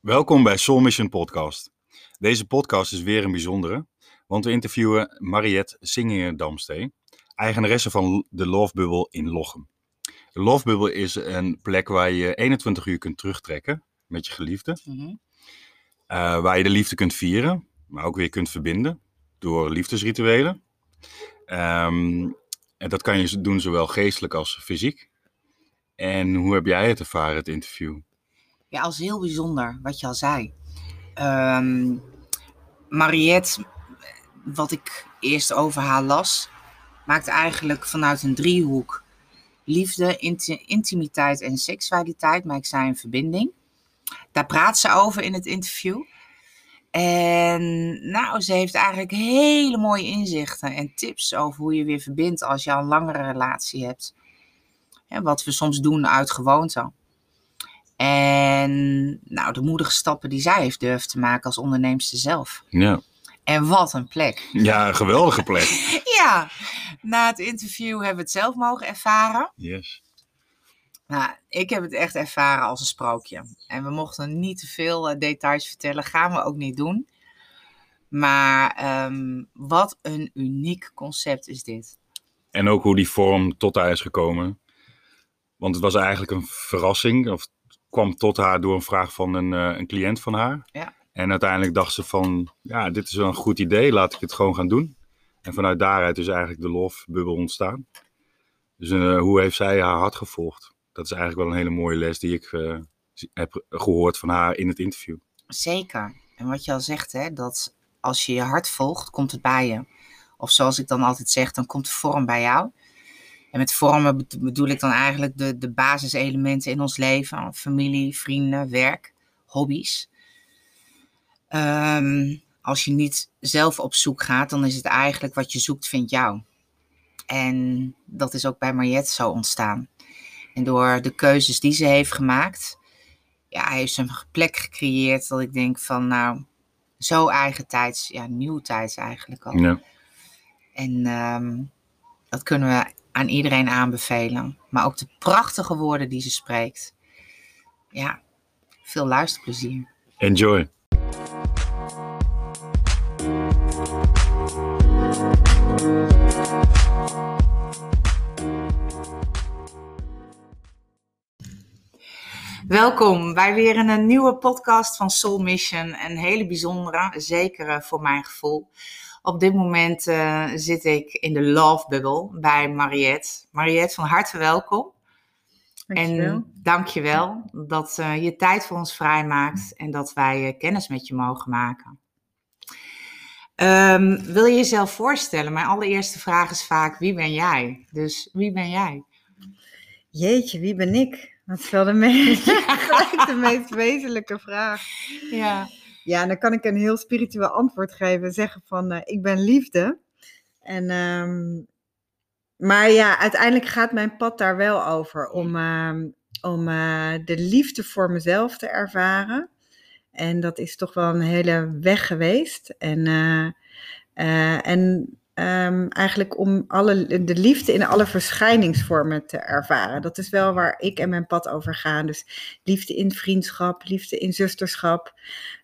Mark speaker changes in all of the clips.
Speaker 1: Welkom bij Soul Mission Podcast. Deze podcast is weer een bijzondere, want we interviewen Mariette Singingen-Damstee, eigenaresse van de Love Bubble in Lochem. De Love Bubble is een plek waar je 21 uur kunt terugtrekken met je geliefde,
Speaker 2: Mhm.
Speaker 1: eh, waar je de liefde kunt vieren, maar ook weer kunt verbinden door liefdesrituelen. Ehm, en dat kan je doen zowel geestelijk als fysiek. En hoe heb jij het ervaren, het interview?
Speaker 2: Ja, als heel bijzonder, wat je al zei. Ehm, Mariette, wat ik eerst over haar las, maakt eigenlijk vanuit een driehoek liefde, inti- intimiteit en seksualiteit, maakt zij een verbinding. Daar praat ze over in het interview. En nou, ze heeft eigenlijk hele mooie inzichten en tips over hoe je weer verbindt als je al een langere relatie hebt. Hè, wat we soms doen uit gewoonte. En nou, de moedige stappen die zij heeft durven te maken als onderneemster zelf.
Speaker 1: Ja,
Speaker 2: En wat een plek.
Speaker 1: ja een geweldige plek.
Speaker 2: Ja, na het interview hebben we het zelf mogen ervaren.
Speaker 1: Yes.
Speaker 2: Nou, ik heb het echt ervaren als een sprookje. En we mochten niet te veel eh, details vertellen, gaan we ook niet doen. Maar ehm, wat een uniek concept is dit.
Speaker 1: En ook hoe die vorm tot haar is gekomen. Want het was eigenlijk een verrassing. Of kwam tot haar door een vraag van een, eh, een cliënt van haar.
Speaker 2: Ja.
Speaker 1: En uiteindelijk dacht ze van, ja, dit is wel een goed idee. Laat ik het gewoon gaan doen. En vanuit daaruit is eigenlijk de lofbubbel ontstaan. Dus eh, hoe heeft zij haar hart gevolgd? Dat is eigenlijk wel een hele mooie les die ik eh, heb gehoord van haar in het interview.
Speaker 2: Zeker. En wat je al zegt, hè, dat als je je hart volgt, komt het bij je. Of zoals ik dan altijd zeg, dan komt de vorm bij jou. En met vormen bedo- bedoel ik dan eigenlijk de, de basiselementen in ons leven. Familie, vrienden, werk, hobby's. Ehm, als je niet zelf op zoek gaat, dan is het eigenlijk wat je zoekt, vindt jou. En dat is ook bij Mariette zo ontstaan. En door de keuzes die ze heeft gemaakt, ja, heeft ze een plek gecreëerd dat ik denk van, nou, zo eigentijds, ja, nieuwtijds eigenlijk al.
Speaker 1: Ja.
Speaker 2: En ehm, dat kunnen we aan iedereen aanbevelen. Maar ook de prachtige woorden die ze spreekt. Ja, veel luisterplezier.
Speaker 1: Enjoy.
Speaker 2: Welkom bij weer een, nieuwe podcast van Soul Mission. Een hele bijzondere, zeker eh, voor mijn gevoel. Op dit moment eh, zit ik in de Love Bubble bij Mariette. Mariette, van harte welkom.
Speaker 3: Dankjewel.
Speaker 2: En dankjewel dat eh, je tijd voor ons vrijmaakt en dat wij eh, kennis met je mogen maken. Ehm, wil je jezelf voorstellen? Mijn allereerste vraag is vaak, wie ben jij? Dus wie ben jij?
Speaker 3: Jeetje, wie ben ik? Dat is wel de meest, gelijk de meest wezenlijke vraag.
Speaker 2: Ja.
Speaker 3: Ja, dan kan ik een heel spiritueel antwoord geven. Zeggen van, eh, ik ben liefde. En, ehm, maar ja, uiteindelijk gaat mijn pad daar wel over. Om, ehm, om eh, de liefde voor mezelf te ervaren. En dat is toch wel een hele weg geweest. En, eh, en ehm, eigenlijk om alle, de liefde in alle verschijningsvormen te ervaren. Dat is wel waar ik en mijn pad over gaan. Dus liefde in vriendschap, liefde in zusterschap,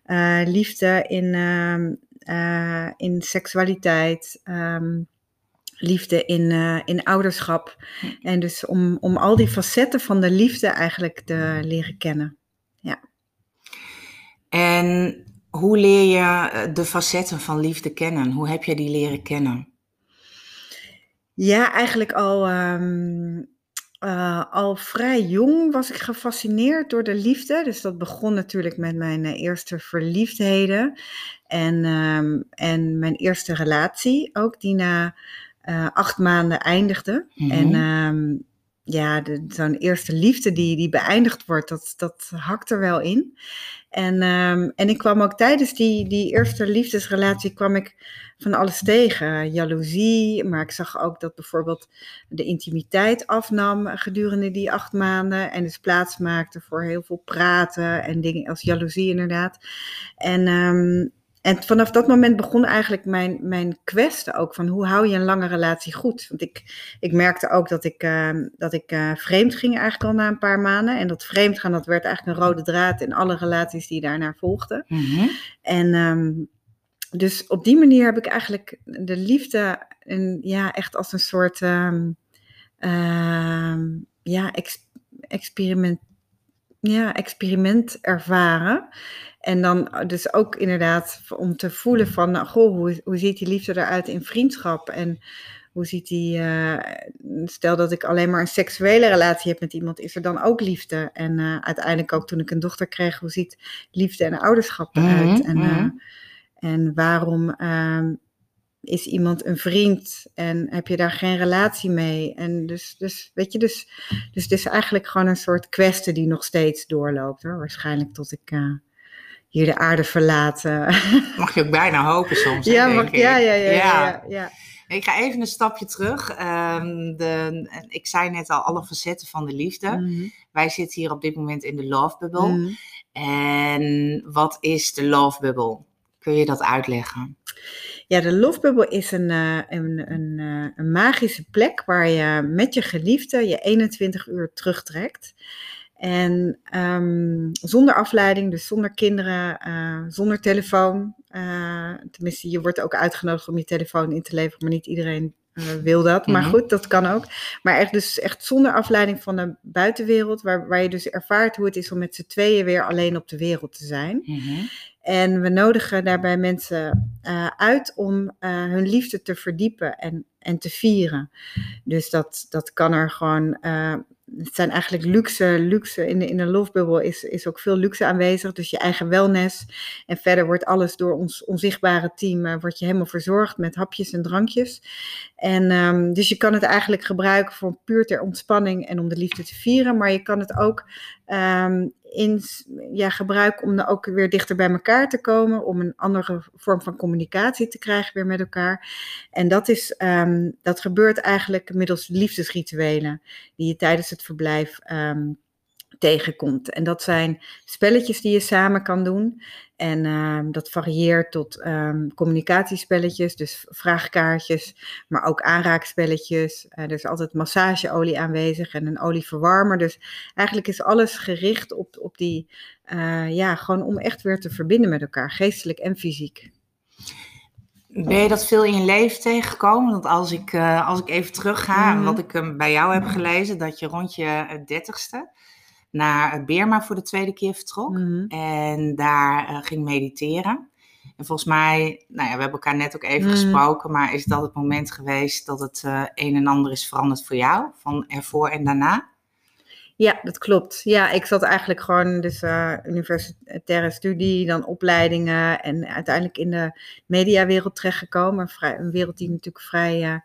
Speaker 3: eh, liefde in, ehm, eh, in seksualiteit. ehm, liefde in, eh, in ouderschap. En dus om, om al die facetten van de liefde eigenlijk te leren kennen.
Speaker 2: En hoe leer je eh, de facetten van liefde kennen? Hoe heb je die leren kennen?
Speaker 3: Ja, eigenlijk al, ehm, eh, al vrij jong was ik gefascineerd door de liefde. Dus dat begon natuurlijk met mijn eh, eerste verliefdheden. En, ehm, en mijn eerste relatie ook, die na acht maanden eindigde.
Speaker 2: Mhm.
Speaker 3: En ehm, ja, zo'n eerste liefde die, die beëindigd wordt, dat, dat hakt er wel in. En, ehm, en ik kwam ook tijdens die, die eerste liefdesrelatie kwam ik van alles tegen. Jaloezie, maar ik zag ook dat bijvoorbeeld de intimiteit afnam gedurende die acht maanden. En dus plaats maakte voor heel veel praten en dingen als jaloezie inderdaad. En, ehm, en vanaf dat moment begon eigenlijk mijn, mijn quest ook van hoe hou je een lange relatie goed. Want ik, ik merkte ook dat ik, uh, dat ik uh, vreemd ging eigenlijk al na een paar maanden. En dat vreemd gaan, dat werd eigenlijk een rode draad in alle relaties die daarna volgden.
Speaker 2: Mhm.
Speaker 3: En um, dus op die manier heb ik eigenlijk de liefde en, ja, echt als een soort um, ja, ex, experiment, ja, experiment ervaren. En dan dus ook inderdaad om te voelen van, nou, goh, hoe, hoe ziet die liefde eruit in vriendschap? En hoe ziet die, uh, stel dat ik alleen maar een seksuele relatie heb met iemand, is er dan ook liefde? En uh, uiteindelijk ook toen ik een dochter kreeg, hoe ziet liefde en ouderschap eruit?
Speaker 2: Mhm,
Speaker 3: en, uh,
Speaker 2: mhm.
Speaker 3: en waarom is iemand een vriend en heb je daar geen relatie mee? En dus, dus weet je, dus, dus het is eigenlijk gewoon een soort kwestie die nog steeds doorloopt hoor. Waarschijnlijk tot ik hier de aarde verlaten.
Speaker 2: Mag je ook bijna hopen soms.
Speaker 3: ja,
Speaker 2: denk
Speaker 3: mag,
Speaker 2: ik.
Speaker 3: ja, ja, ja, ja, ja.
Speaker 2: Ik ga even een stapje terug. Ehm, de, ik zei net al alle facetten van de liefde.
Speaker 3: Mhm.
Speaker 2: Wij zitten hier op dit moment in de love bubble.
Speaker 3: Mhm.
Speaker 2: En wat is de love bubble? Kun je dat uitleggen?
Speaker 3: Ja, de loftbubble is een, uh, een, een, uh, een magische plek waar je met je geliefde je 21 uur terugtrekt. En um, zonder afleiding, dus zonder kinderen, uh, zonder telefoon. tenminste, je wordt ook uitgenodigd om je telefoon in te leveren, maar niet iedereen wil dat. Maar
Speaker 2: Mhm.
Speaker 3: goed, dat kan ook. Maar echt, dus echt zonder afleiding van de buitenwereld, waar, waar je dus ervaart hoe het is om met z'n tweeën weer alleen op de wereld te zijn.
Speaker 2: Mhm.
Speaker 3: En we nodigen daarbij mensen uh, uit om uh, hun liefde te verdiepen en, en te vieren. Dus dat, dat kan er gewoon. Uh, het zijn eigenlijk luxe, luxe in de, in de lovebubbel is, is ook veel luxe aanwezig. Dus je eigen wellness. En verder wordt alles door ons onzichtbare team, wordt je helemaal verzorgd met hapjes en drankjes. En um, dus je kan het eigenlijk gebruiken voor puur ter ontspanning en om de liefde te vieren. Maar je kan het ook um, in, ja, gebruiken om dan ook weer dichter bij elkaar te komen, om een andere vorm van communicatie te krijgen weer met elkaar. En dat, is, um, dat gebeurt eigenlijk middels liefdesrituelen die je tijdens het verblijf um, tegenkomt. En dat zijn spelletjes die je samen kan doen. En um, dat varieert tot um, communicatiespelletjes, dus vraagkaartjes, maar ook aanraakspelletjes. Uh, er is altijd massageolie aanwezig en een olieverwarmer. Dus eigenlijk is alles gericht op, op die, uh, ja, gewoon om echt weer te verbinden met elkaar, geestelijk en fysiek.
Speaker 2: Ben je dat veel in je leven tegengekomen? Want als ik, uh, als ik even terug ga, mm -hmm. wat ik um, bij jou heb gelezen, dat je rond je dertigste naar Beerma voor de tweede keer vertrok.
Speaker 3: Mhm.
Speaker 2: En daar uh, ging mediteren. En volgens mij, nou ja, we hebben elkaar net ook even
Speaker 3: Mhm.
Speaker 2: mm. gesproken, maar is dat het moment geweest dat het uh, een en ander is veranderd voor jou? Van ervoor en daarna?
Speaker 3: Ja, dat klopt. Ja, ik zat eigenlijk gewoon dus uh, universitaire studie, dan opleidingen en uiteindelijk in de mediawereld terechtgekomen. Vrij, een wereld die natuurlijk vrij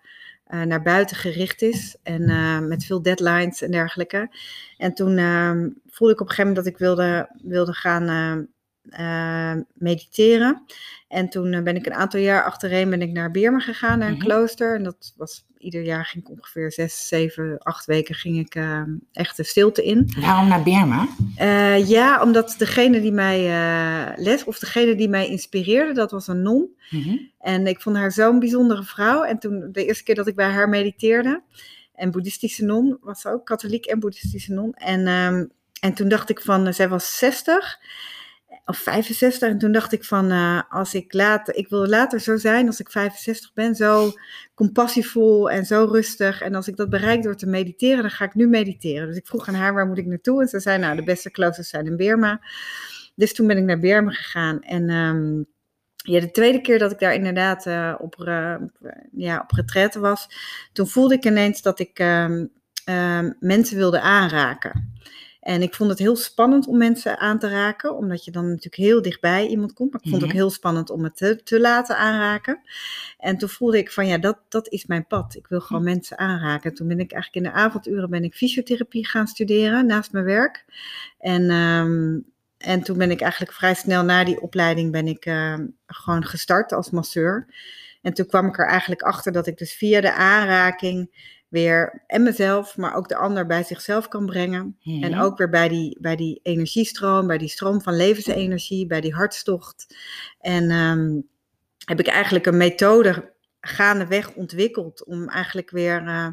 Speaker 3: uh, uh, naar buiten gericht is en uh, met veel deadlines en dergelijke. En toen uh, voelde ik op een gegeven moment dat ik wilde, wilde gaan uh, mediteren. En toen ben ik een aantal jaar achtereen ben ik naar Beerma gegaan, naar een
Speaker 2: Mhm.
Speaker 3: klooster. En dat was ieder jaar ging ik ongeveer zes, zeven, acht weken ging ik uh, echt de stilte in.
Speaker 2: Waarom naar Birma?
Speaker 3: Uh, ja, omdat degene die mij uh, les, of degene die mij inspireerde, dat was een non.
Speaker 2: Mhm.
Speaker 3: En ik vond haar zo'n bijzondere vrouw. En toen de eerste keer dat ik bij haar mediteerde, en boeddhistische non was ze ook, katholiek en boeddhistische non. En, um, en toen dacht ik van, uh, zij was 60 of 65. En toen dacht ik van, uh, als ik later, ik wil later zo zijn als ik 65 ben, zo compassievol en zo rustig. En als ik dat bereik door te mediteren, dan ga ik nu mediteren. Dus ik vroeg aan haar, waar moet ik naartoe? En ze zei, nou, de beste kloosters zijn in Burma. Dus toen ben ik naar Burma gegaan. En um, ja, de tweede keer dat ik daar inderdaad uh, op, uh, ja, op retraite was, toen voelde ik ineens dat ik um, um, mensen wilde aanraken. En ik vond het heel spannend om mensen aan te raken, omdat je dan natuurlijk heel dichtbij iemand komt. Maar ik vond het ook heel spannend om het te, te laten aanraken. En toen voelde ik van ja, dat, dat is mijn pad. Ik wil gewoon mensen aanraken. Toen ben ik eigenlijk in de avonduren ben ik fysiotherapie gaan studeren naast mijn werk. En, um, en toen ben ik eigenlijk vrij snel na die opleiding ben ik uh, gewoon gestart als masseur. En toen kwam ik er eigenlijk achter dat ik dus via de aanraking weer en mezelf, maar ook de ander bij zichzelf kan brengen. En ook weer bij die, bij die energiestroom, bij die stroom van levensenergie, bij die hartstocht. En ehm, heb ik eigenlijk een methode gaandeweg ontwikkeld om eigenlijk weer eh,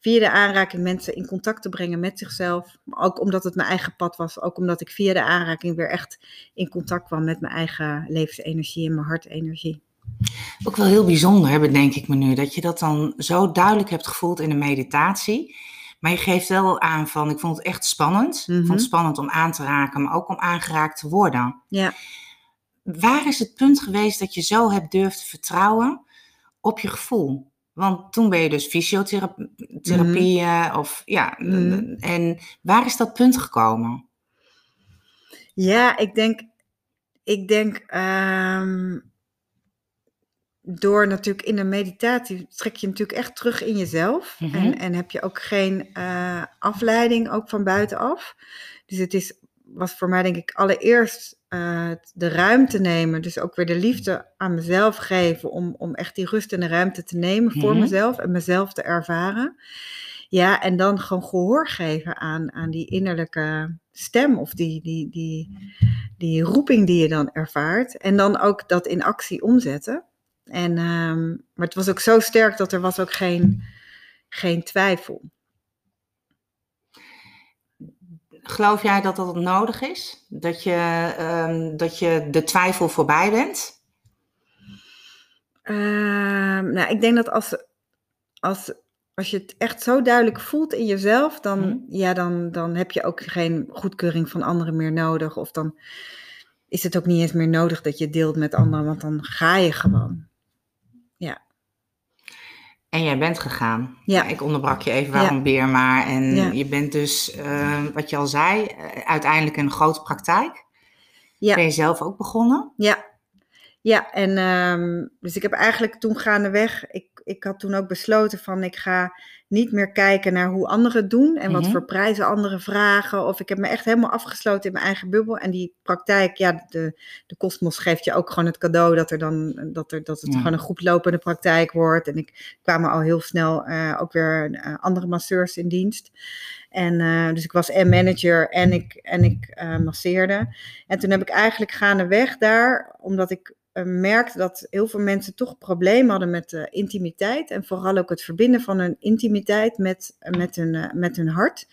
Speaker 3: via de aanraking mensen in contact te brengen met zichzelf. Maar ook omdat het mijn eigen pad was, ook omdat ik via de aanraking weer echt in contact kwam met mijn eigen levensenergie en mijn hartenergie.
Speaker 2: Ook wel heel bijzonder, bedenk ik me nu, dat je dat dan zo duidelijk hebt gevoeld in de meditatie. Maar je geeft wel aan van, ik vond het echt spannend. Ik vond
Speaker 3: Mhm.
Speaker 2: het spannend om aan te raken, maar ook om aangeraakt te worden.
Speaker 3: Ja.
Speaker 2: Waar is het punt geweest dat je zo hebt durft vertrouwen op je gevoel? Want toen ben je dus fysiotherapie of ja,
Speaker 3: Mhm.
Speaker 2: en waar is dat punt gekomen?
Speaker 3: Ja, ik denk, ik denk ehm, door natuurlijk in een meditatie trek je natuurlijk echt terug in jezelf.
Speaker 2: Mhm.
Speaker 3: en, en heb je ook geen eh, afleiding, ook van buitenaf. Dus het is, was voor mij denk ik allereerst eh, de ruimte nemen. Dus ook weer de liefde aan mezelf geven om, om echt die rust en de ruimte te nemen voor
Speaker 2: Mhm.
Speaker 3: mezelf en mezelf te ervaren. Ja, en dan gewoon gehoor geven aan, aan die innerlijke stem of die, die, die, die roeping die je dan ervaart. En dan ook dat in actie omzetten. En, ehm, maar het was ook zo sterk dat er was ook geen, geen twijfel.
Speaker 2: Geloof jij dat dat nodig is? Dat je, ehm, dat je de twijfel voorbij bent?
Speaker 3: Ehm, nou, ik denk dat als, als, als je het echt zo duidelijk voelt in jezelf, dan,
Speaker 2: Mhm.
Speaker 3: ja, dan, dan heb je ook geen goedkeuring van anderen meer nodig. Of dan is het ook niet eens meer nodig dat je deelt met anderen, want dan ga je gewoon.
Speaker 2: En jij bent gegaan.
Speaker 3: Ja.
Speaker 2: Ik onderbrak je even waarom weer maar. En
Speaker 3: Ja.
Speaker 2: je bent dus, eh, wat je al zei, eh, uiteindelijk een grote praktijk.
Speaker 3: Ja.
Speaker 2: Ben je zelf ook begonnen?
Speaker 3: Ja, ja en ehm, dus ik heb eigenlijk toen gaandeweg, ik, ik had toen ook besloten van ik ga niet meer kijken naar hoe anderen het doen en wat
Speaker 2: Mhm.
Speaker 3: voor prijzen anderen vragen. Of ik heb me echt helemaal afgesloten in mijn eigen bubbel. En die praktijk, ja, de, de kosmos geeft je ook gewoon het cadeau dat er dan dat, er, dat het
Speaker 2: Ja.
Speaker 3: gewoon een goed lopende praktijk wordt. En ik kwamen al heel snel eh, ook weer eh, andere masseurs in dienst. En eh, dus ik was en manager en ik, en ik eh, masseerde. En toen heb ik eigenlijk gaandeweg daar, omdat ik eh, merkte dat heel veel mensen toch problemen hadden met intimiteit. En vooral ook het verbinden van hun intimiteit met, met, met hun hart.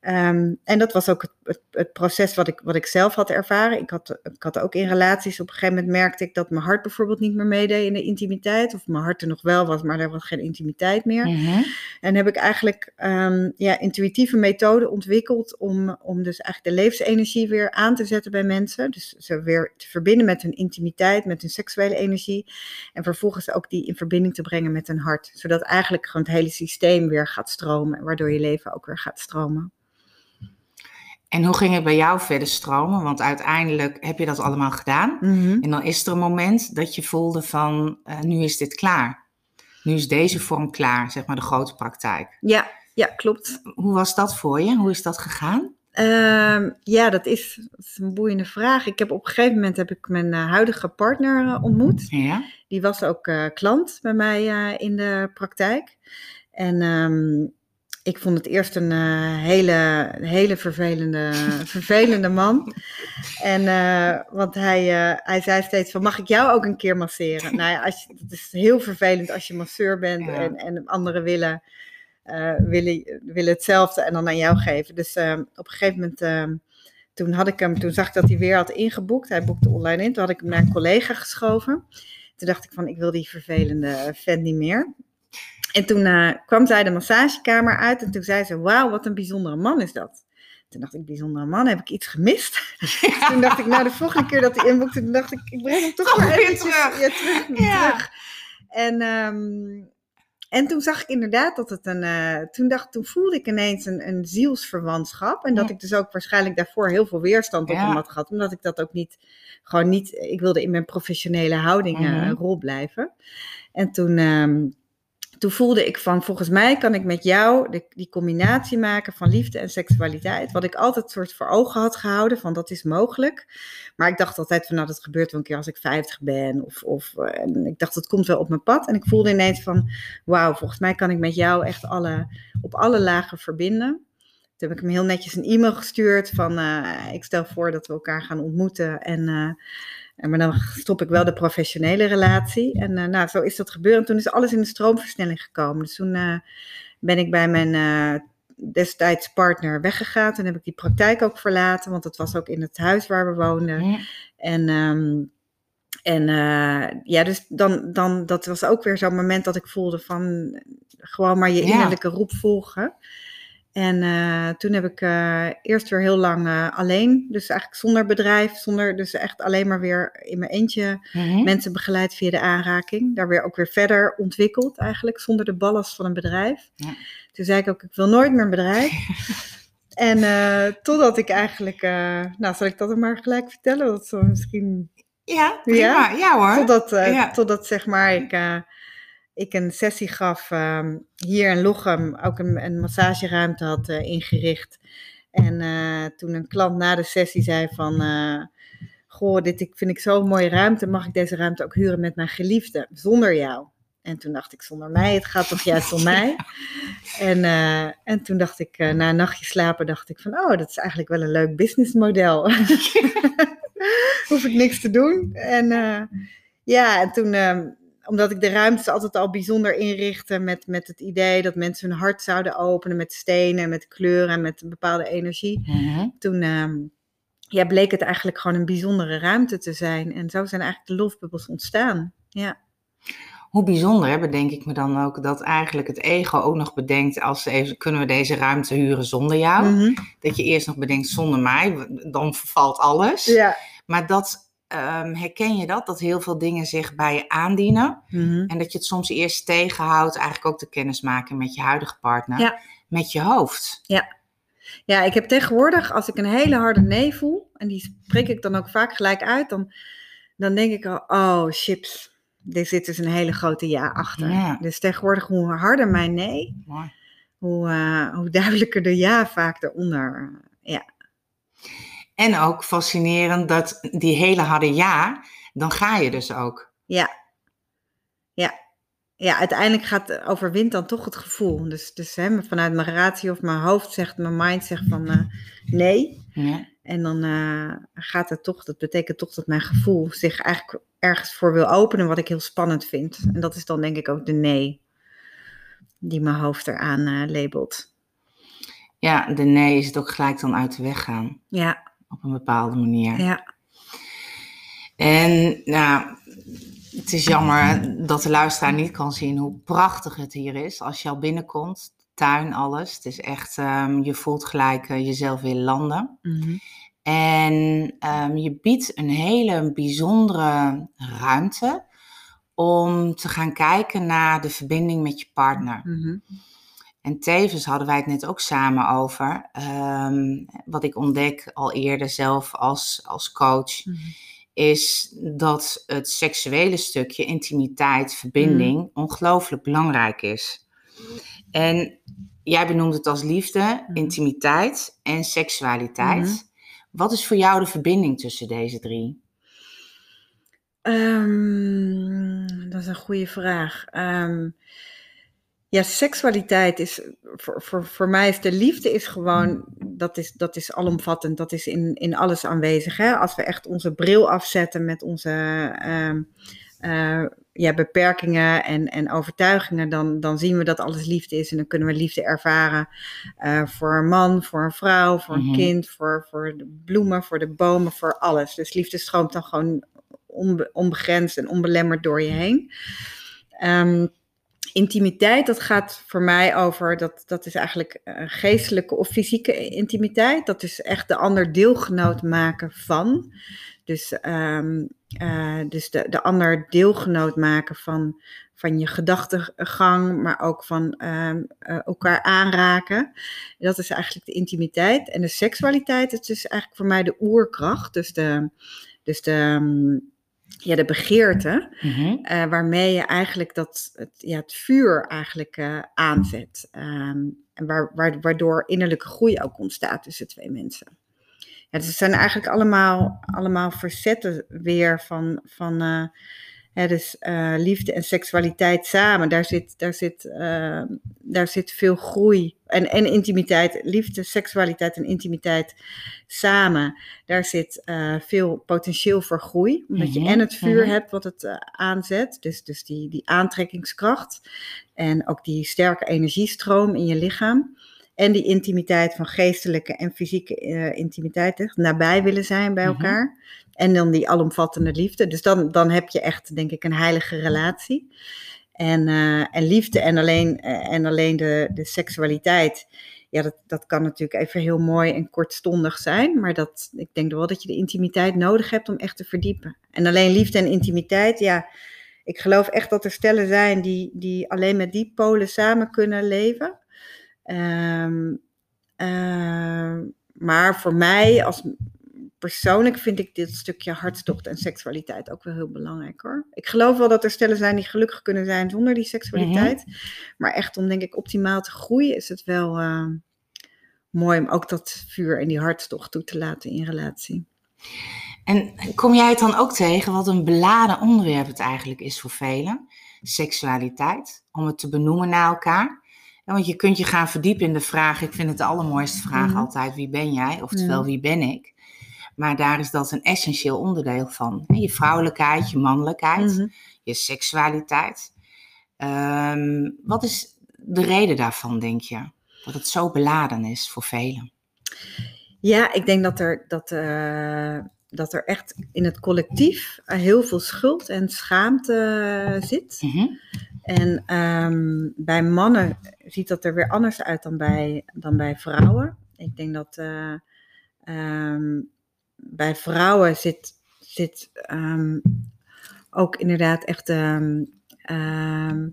Speaker 3: Ehm, en dat was ook het, het, het proces wat ik, wat ik zelf had ervaren. Ik had, ik had ook in relaties, op een gegeven moment merkte ik dat mijn hart bijvoorbeeld niet meer meedeed in de intimiteit. Of mijn hart er nog wel was, maar er was geen intimiteit meer.
Speaker 2: Mhm.
Speaker 3: En heb ik eigenlijk ehm, ja, intuïtieve methoden ontwikkeld om, om dus eigenlijk de levensenergie weer aan te zetten bij mensen. Dus ze weer te verbinden met hun intimiteit, met hun seksuele energie. En vervolgens ook die in verbinding te brengen met hun hart. Zodat eigenlijk gewoon het hele systeem weer gaat stromen. Waardoor je leven ook weer gaat stromen.
Speaker 2: En hoe ging het bij jou verder stromen? Want uiteindelijk heb je dat allemaal gedaan.
Speaker 3: Mhm.
Speaker 2: En dan is er een moment dat je voelde van, eh, nu is dit klaar. Nu is deze vorm klaar, zeg maar de grote praktijk.
Speaker 3: Ja, ja, klopt.
Speaker 2: Hoe was dat voor je? Hoe is dat gegaan?
Speaker 3: Ehm, ja, dat is, dat is een boeiende vraag. Ik heb op een gegeven moment heb ik mijn eh, huidige partner eh, ontmoet.
Speaker 2: Ja.
Speaker 3: Die was ook klant bij mij in de praktijk. En ehm, ik vond het eerst een eh, hele, hele vervelende, vervelende man. En, eh, want hij, eh, hij zei steeds van, mag ik jou ook een keer masseren? nou ja, als je, het is heel vervelend als je masseur bent
Speaker 2: Ja.
Speaker 3: en, en anderen willen, willen, willen hetzelfde en dan aan jou geven. Dus op een gegeven moment... toen, had ik hem, toen zag ik dat hij weer had ingeboekt. Hij boekte online in. Toen had ik hem naar een collega geschoven. Toen dacht ik van, ik wil die vervelende vent niet meer. En toen eh, kwam zij de massagekamer uit en toen zei ze, wauw, wat een bijzondere man is dat. Toen dacht ik, bijzondere man, heb ik iets gemist? toen dacht ik, nou de volgende keer dat hij inboekte, toen dacht ik, ik breng hem toch maar
Speaker 2: weer
Speaker 3: eventjes
Speaker 2: terug.
Speaker 3: Ja, terug,
Speaker 2: Ja.
Speaker 3: terug. En, ehm, en toen zag ik inderdaad dat het een, eh, toen, dacht, toen voelde ik ineens een, een zielsverwantschap. En dat
Speaker 2: Ja.
Speaker 3: ik dus ook waarschijnlijk daarvoor heel veel weerstand op hem had gehad. Omdat ik dat ook niet, gewoon niet, ik wilde in mijn professionele houding
Speaker 2: Mhm.
Speaker 3: rol blijven. En toen, ehm, toen voelde ik van, volgens mij kan ik met jou die combinatie maken van liefde en seksualiteit. Wat ik altijd soort voor ogen had gehouden, van dat is mogelijk. Maar ik dacht altijd van, nou dat gebeurt wel een keer als ik 50 ben. Of, of eh, ik dacht, dat komt wel op mijn pad. En ik voelde ineens van, wauw, volgens mij kan ik met jou echt alle, op alle lagen verbinden. Toen heb ik hem heel netjes een e-mail gestuurd van, eh, ik stel voor dat we elkaar gaan ontmoeten en... eh, en maar dan stop ik wel de professionele relatie. En eh, nou, zo is dat gebeurd. En toen is alles in de stroomversnelling gekomen. Dus toen eh, ben ik bij mijn eh, destijds partner weggegaan. Toen heb ik die praktijk ook verlaten, want dat was ook in het huis waar we woonden.
Speaker 2: Ja.
Speaker 3: En, ehm, en ja, dus dan, dan, dat was ook weer zo'n moment dat ik voelde van gewoon maar je
Speaker 2: Ja.
Speaker 3: innerlijke roep volgen. En eh, toen heb ik eh, eerst weer heel lang eh, alleen, dus eigenlijk zonder bedrijf, zonder, dus echt alleen maar weer in mijn eentje
Speaker 2: Mhm.
Speaker 3: mensen begeleid via de aanraking. Daar weer ook weer verder ontwikkeld eigenlijk, zonder de ballast van een bedrijf.
Speaker 2: Ja.
Speaker 3: Toen zei ik ook, ik wil nooit meer een bedrijf. en totdat ik eigenlijk, nou zal ik dat er maar gelijk vertellen? Dat zo misschien,
Speaker 2: Ja, prima.
Speaker 3: Ja?
Speaker 2: Ja, hoor.
Speaker 3: totdat,
Speaker 2: Ja.
Speaker 3: totdat zeg maar ik, ik een sessie gaf ehm, hier in Lochem, ook een, een massageruimte had eh, ingericht. En eh, toen een klant na de sessie zei van, eh, goh, dit ik- vind ik zo'n mooie ruimte, mag ik deze ruimte ook huren met mijn geliefde, zonder jou? En toen dacht ik, zonder mij, het gaat toch juist om mij? En, en toen dacht ik, na een nachtje slapen, dacht ik van, oh, dat is eigenlijk wel een leuk businessmodel. Hoef ik niks te doen. En ja, en toen, eh, omdat ik de ruimtes altijd al bijzonder inrichtte met, met het idee dat mensen hun hart zouden openen met stenen, met kleuren en met een bepaalde energie.
Speaker 2: Mhm.
Speaker 3: Toen ehm, ja, bleek het eigenlijk gewoon een bijzondere ruimte te zijn. En zo zijn eigenlijk de lofbubbels ontstaan. Ja.
Speaker 2: Hoe bijzonder, hè, bedenk ik me dan ook, dat eigenlijk het ego ook nog bedenkt, als even, kunnen we deze ruimte huren zonder jou?
Speaker 3: Mhm.
Speaker 2: Dat je eerst nog bedenkt, zonder mij, dan vervalt alles.
Speaker 3: Ja.
Speaker 2: Maar dat, ehm, herken je dat? Dat heel veel dingen zich bij je aandienen.
Speaker 3: Mhm.
Speaker 2: En dat je het soms eerst tegenhoudt, eigenlijk ook de kennis maken met je huidige partner.
Speaker 3: Ja.
Speaker 2: Met je hoofd.
Speaker 3: Ja, ik heb tegenwoordig, als ik een hele harde nee voel, en die spreek ik dan ook vaak gelijk uit, dan, dan denk ik al, oh chips, er zit dus een hele grote ja achter.
Speaker 2: Ja.
Speaker 3: Dus tegenwoordig, hoe harder mijn nee,
Speaker 2: Mooi.
Speaker 3: hoe, eh, hoe duidelijker de ja vaak eronder. Ja,
Speaker 2: En ook fascinerend dat die hele harde ja, dan ga je dus ook.
Speaker 3: ja, ja. Ja, uiteindelijk gaat, overwint dan toch het gevoel. Dus, dus hè, vanuit mijn ratio of mijn hoofd zegt, mijn mind zegt van eh, nee.
Speaker 2: Ja.
Speaker 3: En dan eh, gaat het toch, dat betekent toch dat mijn gevoel zich eigenlijk ergens voor wil openen, wat ik heel spannend vind. En dat is dan denk ik ook de nee, die mijn hoofd eraan eh, labelt.
Speaker 2: ja, de nee is het ook gelijk dan uit de weg gaan.
Speaker 3: Ja,
Speaker 2: Op een bepaalde manier.
Speaker 3: ja,
Speaker 2: En nou, het is jammer dat de luisteraar niet kan zien hoe prachtig het hier is. Als je al binnenkomt, tuin, alles. Het is echt, ehm, je voelt gelijk eh, jezelf weer landen.
Speaker 3: mhm,
Speaker 2: En ehm, je biedt een hele bijzondere ruimte om te gaan kijken naar de verbinding met je partner.
Speaker 3: mhm,
Speaker 2: En tevens hadden wij het net ook samen over, ehm, wat ik ontdek al eerder zelf als, als coach,
Speaker 3: mhm.
Speaker 2: is dat het seksuele stukje, intimiteit, verbinding, ongelooflijk belangrijk is. En jij benoemt het als liefde,
Speaker 3: Mhm.
Speaker 2: intimiteit en seksualiteit.
Speaker 3: Mhm.
Speaker 2: Wat is voor jou de verbinding tussen deze drie?
Speaker 3: Ehm, dat is een goede vraag. Ehm, ja, seksualiteit is voor, voor, voor mij is de liefde is gewoon, dat is, dat is alomvattend, dat is in, in alles aanwezig. Hè? Als we echt onze bril afzetten met onze ehm, eh, ja, beperkingen en, en overtuigingen, dan, dan zien we dat alles liefde is en dan kunnen we liefde ervaren eh, voor een man, voor een vrouw, voor een
Speaker 2: Mhm.
Speaker 3: kind, voor, voor de bloemen, voor de bomen, voor alles. Dus liefde stroomt dan gewoon onbe- onbegrensd en onbelemmerd door je heen. Ehm, intimiteit, dat gaat voor mij over, dat, dat is eigenlijk eh, geestelijke of fysieke intimiteit. Dat is echt de ander deelgenoot maken van. Dus, ehm, eh, dus de, de ander deelgenoot maken van, van je gedachtegang, maar ook van ehm, eh, elkaar aanraken. Dat is eigenlijk de intimiteit. En de seksualiteit, het is eigenlijk voor mij de oerkracht. Dus de, dus de, ehm, ja, de begeerte,
Speaker 2: Mhm.
Speaker 3: eh, waarmee je eigenlijk dat, het, ja, het vuur eigenlijk eh, aanzet. Ehm, en waar, waar, waardoor innerlijke groei ook ontstaat tussen twee mensen. Ja, dus het zijn eigenlijk allemaal, allemaal verzetten weer van, van eh, hè, dus, liefde en seksualiteit samen. Daar zit, daar zit, eh, daar zit veel groei en, en intimiteit. Liefde, seksualiteit en intimiteit samen. Daar zit eh, veel potentieel voor groei. Omdat je
Speaker 2: Mhm,
Speaker 3: en het vuur
Speaker 2: mhm.
Speaker 3: hebt wat het eh, aanzet. Dus, dus die, die aantrekkingskracht. En ook die sterke energiestroom in je lichaam. En die intimiteit van geestelijke en fysieke eh, intimiteit. Echt nabij willen zijn bij
Speaker 2: Mhm.
Speaker 3: elkaar. En dan die alomvattende liefde. Dus dan, dan heb je echt, denk ik, een heilige relatie. En, eh, en liefde en alleen, eh, en alleen de, de seksualiteit. Ja, dat, dat kan natuurlijk even heel mooi en kortstondig zijn. Maar dat, ik denk wel dat je de intimiteit nodig hebt om echt te verdiepen. En alleen liefde en intimiteit, ja. Ik geloof echt dat er stellen zijn die, die alleen met die polen samen kunnen leven. Ehm, ehm, maar voor mij als persoonlijk vind ik dit stukje hartstocht en seksualiteit ook wel heel belangrijk hoor. Ik geloof wel dat er stellen zijn die gelukkig kunnen zijn zonder die seksualiteit. Maar echt om denk ik optimaal te groeien is het wel eh, mooi om ook dat vuur en die hartstocht toe te laten in relatie.
Speaker 2: En kom jij het dan ook tegen wat een beladen onderwerp het eigenlijk is voor velen? Seksualiteit, om het te benoemen naar elkaar. Ja, want je kunt je gaan verdiepen in de vraag, ik vind het de allermooiste vraag
Speaker 3: Mhm.
Speaker 2: altijd, wie ben jij? Oftewel,
Speaker 3: Mhm.
Speaker 2: wie ben ik? Maar daar is dat een essentieel onderdeel van. Je vrouwelijkheid, je mannelijkheid,
Speaker 3: Mhm.
Speaker 2: je seksualiteit. Ehm, wat is de reden daarvan, denk je? Dat het zo beladen is voor velen.
Speaker 3: Ja, ik denk dat er, dat, eh, dat er echt in het collectief eh, heel veel schuld en schaamte eh, zit.
Speaker 2: Mhm.
Speaker 3: En ehm, bij mannen ziet dat er weer anders uit dan bij, dan bij vrouwen. Ik denk dat eh, ehm, bij vrouwen zit, zit ehm, ook inderdaad echt ehm, ehm,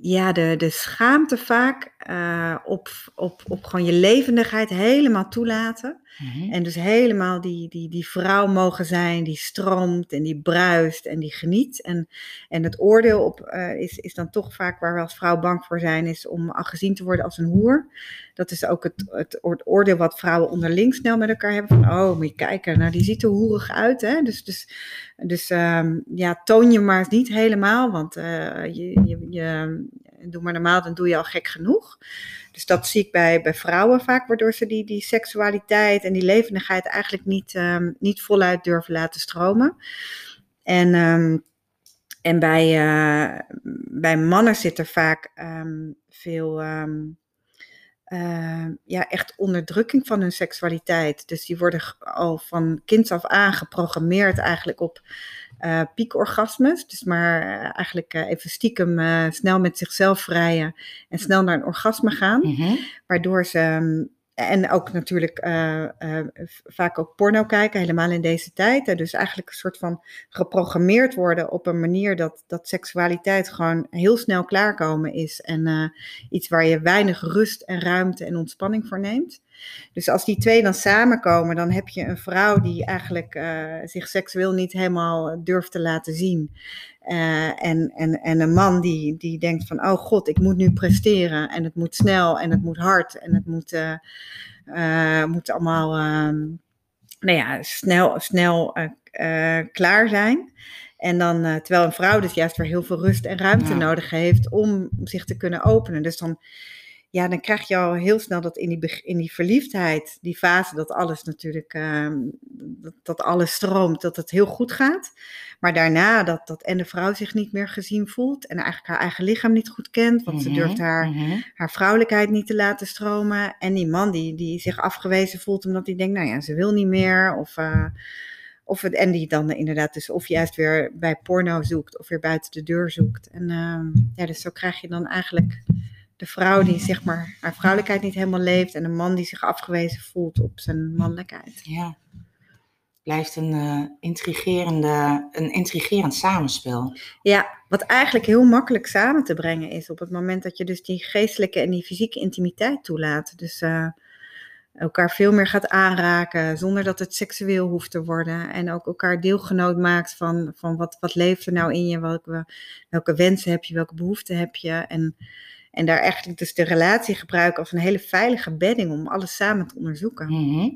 Speaker 3: ja, de, de schaamte vaak eh, op, op, op gewoon je levendigheid helemaal toelaten.
Speaker 2: Mhm.
Speaker 3: En dus helemaal die, die, die vrouw mogen zijn die stroomt en die bruist en die geniet. En, en het oordeel op, eh, is, is dan toch vaak waar we als vrouw bang voor zijn, is om gezien te worden als een hoer. Dat is ook het, het, oor- oordeel wat vrouwen onderling snel met elkaar hebben. Van, oh, moet je kijken, nou die ziet er hoerig uit. Hè? Dus, dus, dus ehm, ja, toon je maar eens niet helemaal, want eh, je, je, je, doe maar normaal, dan doe je al gek genoeg. Dus dat zie ik bij, bij vrouwen vaak, waardoor ze die, die seksualiteit en die levendigheid eigenlijk niet, ehm, niet voluit durven laten stromen. En, ehm, en bij, eh, bij mannen zit er vaak ehm, veel ehm, ja, echt onderdrukking van hun seksualiteit. Dus die worden al van kinds af aan geprogrammeerd eigenlijk op eh, piekorgasmes. Dus maar eh, eigenlijk eh, even stiekem eh, snel met zichzelf vrijen en snel naar een orgasme gaan.
Speaker 2: Mhm.
Speaker 3: Waardoor ze. ehm, en ook natuurlijk eh, eh, vaak ook porno kijken, helemaal in deze tijd. Dus eigenlijk een soort van geprogrammeerd worden op een manier dat, dat seksualiteit gewoon heel snel klaarkomen is. En eh, iets waar je weinig rust en ruimte en ontspanning voor neemt. Dus als die twee dan samenkomen, dan heb je een vrouw die eigenlijk zich seksueel niet helemaal durft te laten zien. Eh, en, en, en een man die, die denkt van, oh god, ik moet nu presteren. En het moet snel en het moet hard en het moet, eh, eh, moet allemaal ehm, nou ja, snel, snel klaar zijn. En dan, terwijl een vrouw dus juist weer heel veel rust en ruimte
Speaker 2: Ja.
Speaker 3: nodig heeft om zich te kunnen openen. Dus dan, ja, dan krijg je al heel snel dat in die, in die verliefdheid, die fase, dat alles natuurlijk, ehm, dat, dat alles stroomt, dat het heel goed gaat. Maar daarna dat, dat en de vrouw zich niet meer gezien voelt en eigenlijk haar eigen lichaam niet goed kent, want ze
Speaker 2: Mhm,
Speaker 3: durft haar,
Speaker 2: mhm.
Speaker 3: haar vrouwelijkheid niet te laten stromen. En die man die, die zich afgewezen voelt omdat hij denkt, nou ja, ze wil niet meer. Of, eh, of het, en die dan inderdaad dus of juist weer bij porno zoekt of weer buiten de deur zoekt. En ehm, ja, dus zo krijg je dan eigenlijk de vrouw die zeg maar haar vrouwelijkheid niet helemaal leeft en een man die zich afgewezen voelt op zijn mannelijkheid.
Speaker 2: Ja. Blijft een, eh, intrigerende, een intrigerend samenspel.
Speaker 3: Ja, wat eigenlijk heel makkelijk samen te brengen is op het moment dat je dus die geestelijke en die fysieke intimiteit toelaat. Dus eh, elkaar veel meer gaat aanraken zonder dat het seksueel hoeft te worden. En ook elkaar deelgenoot maakt van, van wat, wat leeft er nou in je, welke, welke wensen heb je, welke behoeften heb je. En, en daar eigenlijk dus de relatie gebruiken als een hele veilige bedding om alles samen te onderzoeken.
Speaker 2: Mhm.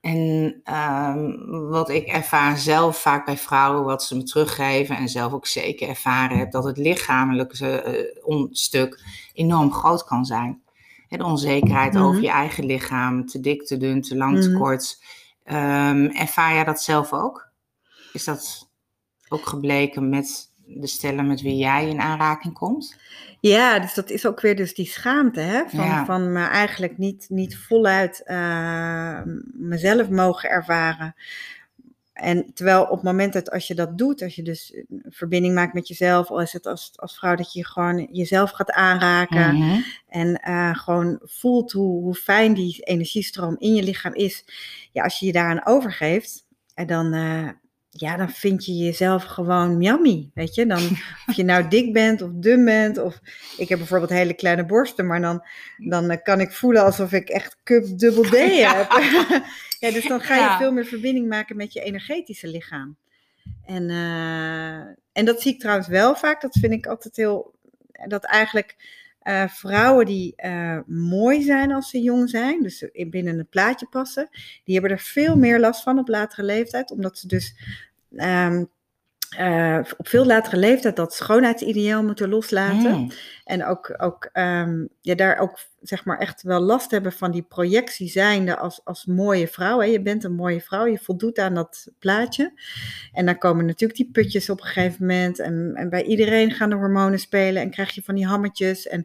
Speaker 2: En ehm, wat ik ervaar zelf vaak bij vrouwen, wat ze me teruggeven en zelf ook zeker ervaren heb, dat het lichamelijke uh, stuk enorm groot kan zijn. de onzekerheid
Speaker 3: Mhm.
Speaker 2: over je eigen lichaam, te dik, te dun, te lang, te
Speaker 3: Mhm.
Speaker 2: kort. Ehm, ervaar jij dat zelf ook? Is dat ook gebleken met de stellen met wie jij in aanraking komt?
Speaker 3: Ja, dus dat is ook weer dus die schaamte, hè? Van,
Speaker 2: Ja.
Speaker 3: van me eigenlijk niet, niet voluit eh, mezelf mogen ervaren. En terwijl op het moment dat als je dat doet, als je dus een verbinding maakt met jezelf, al is het als, als vrouw dat je gewoon jezelf gaat aanraken
Speaker 2: Mhm.
Speaker 3: en eh, gewoon voelt hoe, hoe fijn die energiestroom in je lichaam is. Ja, als je je daaraan overgeeft, en dan, eh, ja, dan vind je jezelf gewoon yummy, weet je. Dan, of je nou dik bent of dun bent, of ik heb bijvoorbeeld hele kleine borsten, maar dan, dan eh, kan ik voelen alsof ik echt cup dubbel D heb. ja, dus dan ga je
Speaker 2: Ja.
Speaker 3: veel meer verbinding maken met je energetische lichaam. En, eh, en dat zie ik trouwens wel vaak, dat vind ik altijd heel, dat eigenlijk eh, vrouwen die mooi zijn als ze jong zijn, dus in- binnen het plaatje passen, die hebben er veel meer last van op latere leeftijd, omdat ze dus ehm, eh, op veel latere leeftijd dat schoonheidsideaal moeten loslaten.
Speaker 2: Mm.
Speaker 3: En ook, ook ehm, ja, daar ook zeg maar echt wel last hebben van die projectie zijnde als, als mooie vrouw. Hè. Je bent een mooie vrouw, je voldoet aan dat plaatje. En dan komen natuurlijk die putjes op een gegeven moment. En, en bij iedereen gaan de hormonen spelen en krijg je van die hammetjes. En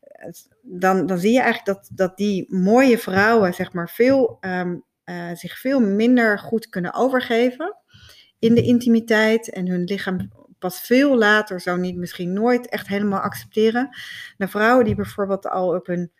Speaker 3: eh, dan, dan zie je eigenlijk dat, dat die mooie vrouwen zeg maar veel, ehm, eh, zich veel minder goed kunnen overgeven in de intimiteit en hun lichaam pas veel later, zo niet misschien nooit, echt helemaal accepteren. De vrouwen die bijvoorbeeld al op hun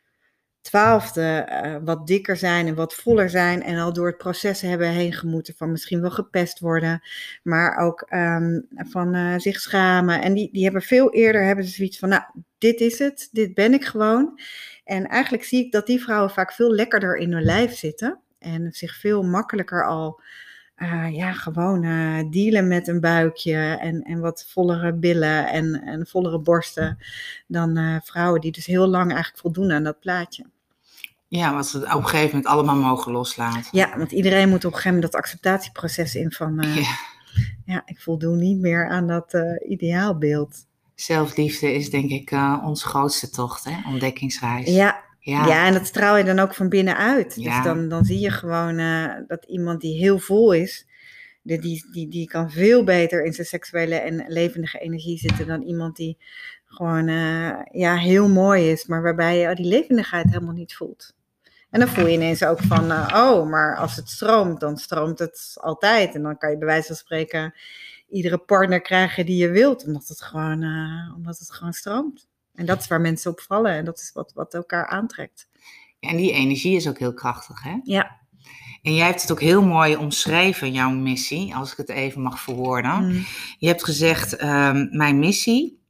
Speaker 3: twaalfde eh, wat dikker zijn en wat voller zijn en al door het proces hebben heen gemoeten van misschien wel gepest worden, maar ook ehm, van eh, zich schamen. En die, die hebben veel eerder hebben ze zoiets van, nou, dit is het, dit ben ik gewoon. En eigenlijk zie ik dat die vrouwen vaak veel lekkerder in hun lijf zitten en zich veel makkelijker al eh, ja, gewoon eh, dealen met een buikje en, en wat vollere billen en, en vollere borsten dan eh, vrouwen die dus heel lang eigenlijk voldoen aan dat plaatje.
Speaker 2: Ja, wat ze op een gegeven moment allemaal mogen loslaten.
Speaker 3: Ja, want iedereen moet op een gegeven moment dat acceptatieproces in van,
Speaker 2: Ja.
Speaker 3: ja, ik voldoen niet meer aan dat ideaalbeeld.
Speaker 2: Zelfliefde is denk ik eh, onze grootste tocht, hè? ontdekkingsreis.
Speaker 3: Ja,
Speaker 2: ja.
Speaker 3: ja. en dat straal je dan ook van binnenuit.
Speaker 2: Ja.
Speaker 3: Dus dan, dan zie je gewoon eh, dat iemand die heel vol is, die, die, die, die kan veel beter in zijn seksuele en levendige energie zitten dan iemand die gewoon eh, ja, heel mooi is, maar waarbij je die levendigheid helemaal niet voelt. En dan voel je ineens ook van, eh, oh, maar als het stroomt, dan stroomt het altijd. En dan kan je bij wijze van spreken iedere partner krijgen die je wilt, omdat het gewoon, omdat het gewoon stroomt. En dat is waar mensen op vallen en dat is wat, wat elkaar aantrekt.
Speaker 2: En die energie is ook heel krachtig, hè?
Speaker 3: Ja.
Speaker 2: En jij hebt het ook heel mooi omschreven, jouw missie, als ik het even mag verwoorden.
Speaker 3: Mm.
Speaker 2: Je hebt gezegd, ehm, mijn missie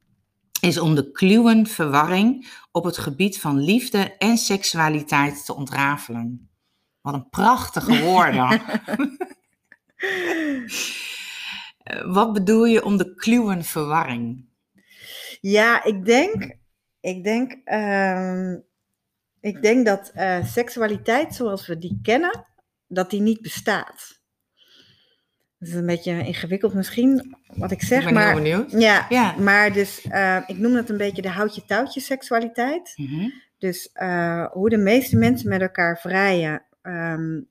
Speaker 2: is om de kluwen verwarring op het gebied van liefde en seksualiteit te ontrafelen. Wat een prachtige woorden. Wat bedoel je om de kluwen verwarring?
Speaker 3: Ja, ik denk, ik denk, ehm, ik denk dat eh, seksualiteit zoals we die kennen, dat die niet bestaat. Dat is een beetje ingewikkeld misschien, wat ik zeg,
Speaker 2: ik ben
Speaker 3: maar...
Speaker 2: heel benieuwd.
Speaker 3: Ja,
Speaker 2: Ja.
Speaker 3: maar dus, eh, ik noem dat een beetje de houtje-touwtje seksualiteit.
Speaker 2: Mhm.
Speaker 3: Dus eh, hoe de meeste mensen met elkaar vrijen, ehm, eh,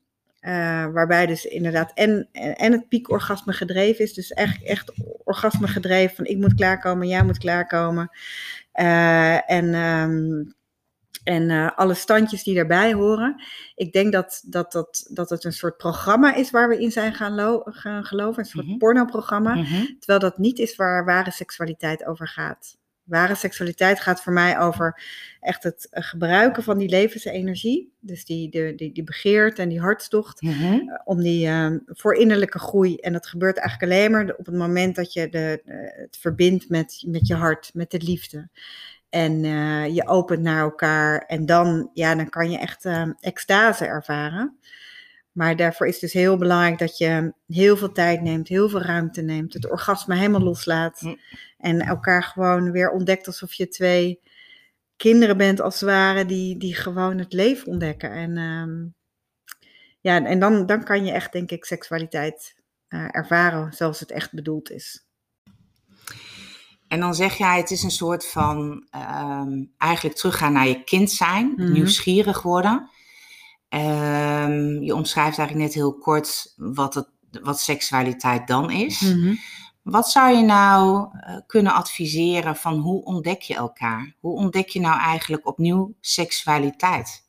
Speaker 3: waarbij dus inderdaad en, en het piekorgasme gedreven is. Dus echt, echt orgasme gedreven van ik moet klaarkomen, jij moet klaarkomen. Eh, en ehm, en eh, alle standjes die daarbij horen. Ik denk dat, dat, dat, dat het een soort programma is waar we in zijn gaan, gaan geloven. Een soort
Speaker 2: Mhm.
Speaker 3: pornoprogramma.
Speaker 2: Mhm.
Speaker 3: Terwijl dat niet is waar ware seksualiteit over gaat. Ware seksualiteit gaat voor mij over echt het eh, gebruiken van die levensenergie. Dus die, die, die, die begeert en die hartstocht.
Speaker 2: Mhm.
Speaker 3: eh, Om die, eh, voor innerlijke groei. En dat gebeurt eigenlijk alleen maar op het moment dat je de, eh, het verbindt met, met je hart, met de liefde. En je opent naar elkaar en dan, ja, dan kan je echt uh, extase ervaren. Maar daarvoor is het dus heel belangrijk dat je heel veel tijd neemt, heel veel ruimte neemt, het orgasme helemaal loslaat.
Speaker 2: Mm.
Speaker 3: En elkaar gewoon weer ontdekt alsof je twee kinderen bent, als het ware, die, die gewoon het leven ontdekken. En, ehm, ja, en dan, dan kan je echt, denk ik, seksualiteit uh, ervaren zoals het echt bedoeld is.
Speaker 2: En dan zeg jij, het is een soort van um, eigenlijk teruggaan naar je kind zijn,
Speaker 3: Mhm.
Speaker 2: nieuwsgierig worden. Ehm, je omschrijft eigenlijk net heel kort wat, het, wat seksualiteit dan is.
Speaker 3: Mhm.
Speaker 2: Wat zou je nou uh, kunnen adviseren van hoe ontdek je elkaar? Hoe ontdek je nou eigenlijk opnieuw seksualiteit?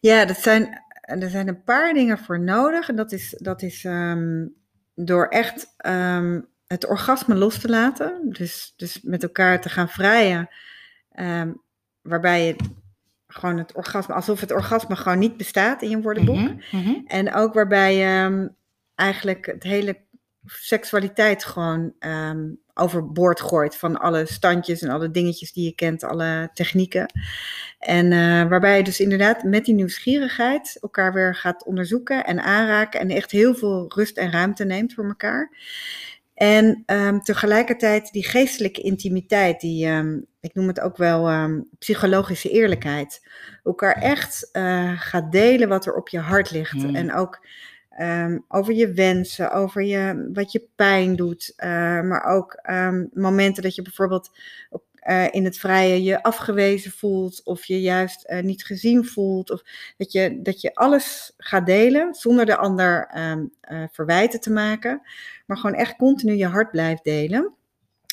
Speaker 3: Ja, dat zijn, er zijn een paar dingen voor nodig. En dat is, dat is um, door echt um, het orgasme los te laten. Dus, dus met elkaar te gaan vrijen. Um, waarbij je gewoon het orgasme, alsof het orgasme gewoon niet bestaat in je woordenboek.
Speaker 2: Mm -hmm.
Speaker 3: En ook waarbij je eigenlijk het hele seksualiteit gewoon um, overboord gooit van alle standjes en alle dingetjes die je kent, alle technieken. En uh, waarbij je dus inderdaad met die nieuwsgierigheid elkaar weer gaat onderzoeken en aanraken en echt heel veel rust en ruimte neemt voor elkaar. En um, tegelijkertijd die geestelijke intimiteit, die, um, ik noem het ook wel um, psychologische eerlijkheid. Elkaar echt uh, gaat delen wat er op je hart ligt.
Speaker 2: Hmm.
Speaker 3: Mm. En ook um, over je wensen, over je, wat je pijn doet. Uh, maar ook momenten dat je bijvoorbeeld uh, in het vrije je afgewezen voelt. Of je juist uh, niet gezien voelt. Of dat je, dat je alles gaat delen zonder de ander um, verwijten te maken. Maar gewoon echt continu je hart blijft delen.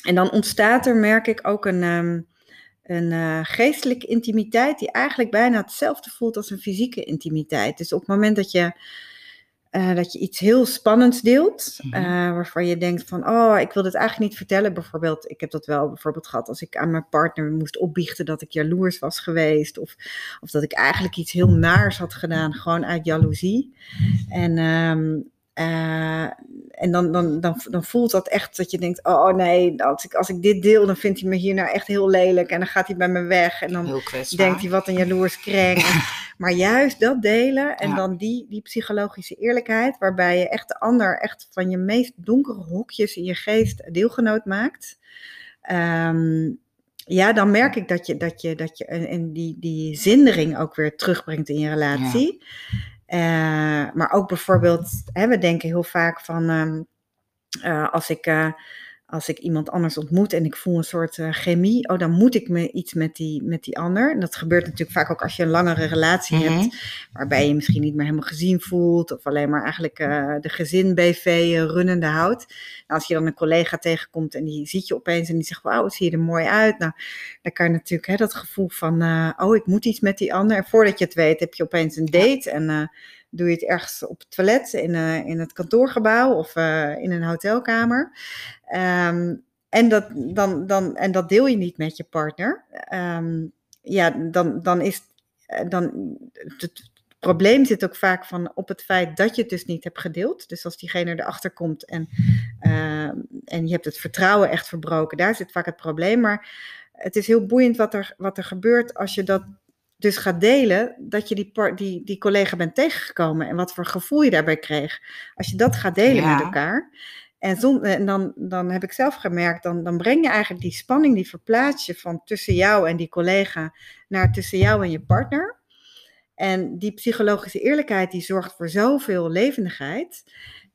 Speaker 3: En dan ontstaat er, merk ik, ook een, een uh, geestelijke intimiteit die eigenlijk bijna hetzelfde voelt als een fysieke intimiteit. Dus op het moment dat je, uh, dat je iets heel spannends deelt, uh, waarvan je denkt van, oh, ik wil dit eigenlijk niet vertellen. Bijvoorbeeld, ik heb dat wel bijvoorbeeld gehad als ik aan mijn partner moest opbiechten dat ik jaloers was geweest. Of, of dat ik eigenlijk iets heel naars had gedaan, gewoon uit jaloezie. En... Um, uh, en dan, dan, dan, dan voelt dat echt dat je denkt: oh nee, als ik, als ik dit deel, dan vindt hij me hier nou echt heel lelijk. En dan gaat hij bij me weg. En dan denkt hij: wat een jaloers kreng. maar juist dat delen en ja. dan die, die psychologische eerlijkheid, waarbij je echt de ander echt van je meest donkere hokjes in je geest deelgenoot maakt. Um, ja, dan merk ik dat je, dat je, dat je en die, die zindering ook weer terugbrengt in je relatie. Ja. Uh, maar ook bijvoorbeeld, hè, we denken heel vaak van um, uh, als, ik, uh, als ik iemand anders ontmoet en ik voel een soort chemie, oh dan moet ik me iets met die, met die ander. En dat gebeurt natuurlijk vaak ook als je een langere relatie mm -hmm. hebt, waarbij je misschien niet meer helemaal gezien voelt of alleen maar eigenlijk de gezin BV runnende houdt. Nou, als je dan een collega tegenkomt en die ziet je opeens en die zegt, wauw, het ziet er mooi uit. Nou, dan kan je natuurlijk hè, dat gevoel van, oh ik moet iets met die ander. En voordat je het weet heb je opeens een date en doe je het ergens op het toilet in, uh, in het kantoorgebouw of uh, in een hotelkamer. Um, en, dat, dan, dan, en dat deel je niet met je partner. Um, ja, dan, dan is dan, het probleem zit ook vaak van op het feit dat je het dus niet hebt gedeeld. Dus als diegene erachter komt en, uh, en je hebt het vertrouwen echt verbroken, daar zit vaak het probleem. Maar het is heel boeiend wat er, wat er gebeurt als je dat dus gaat delen, dat je die, die, die collega bent tegengekomen en wat voor gevoel je daarbij kreeg. Als je dat gaat delen ja. met elkaar. En, zon, en dan, dan heb ik zelf gemerkt, dan, dan breng je eigenlijk die spanning, die verplaats je van tussen jou en die collega naar tussen jou en je partner. En die psychologische eerlijkheid, die zorgt voor zoveel levendigheid.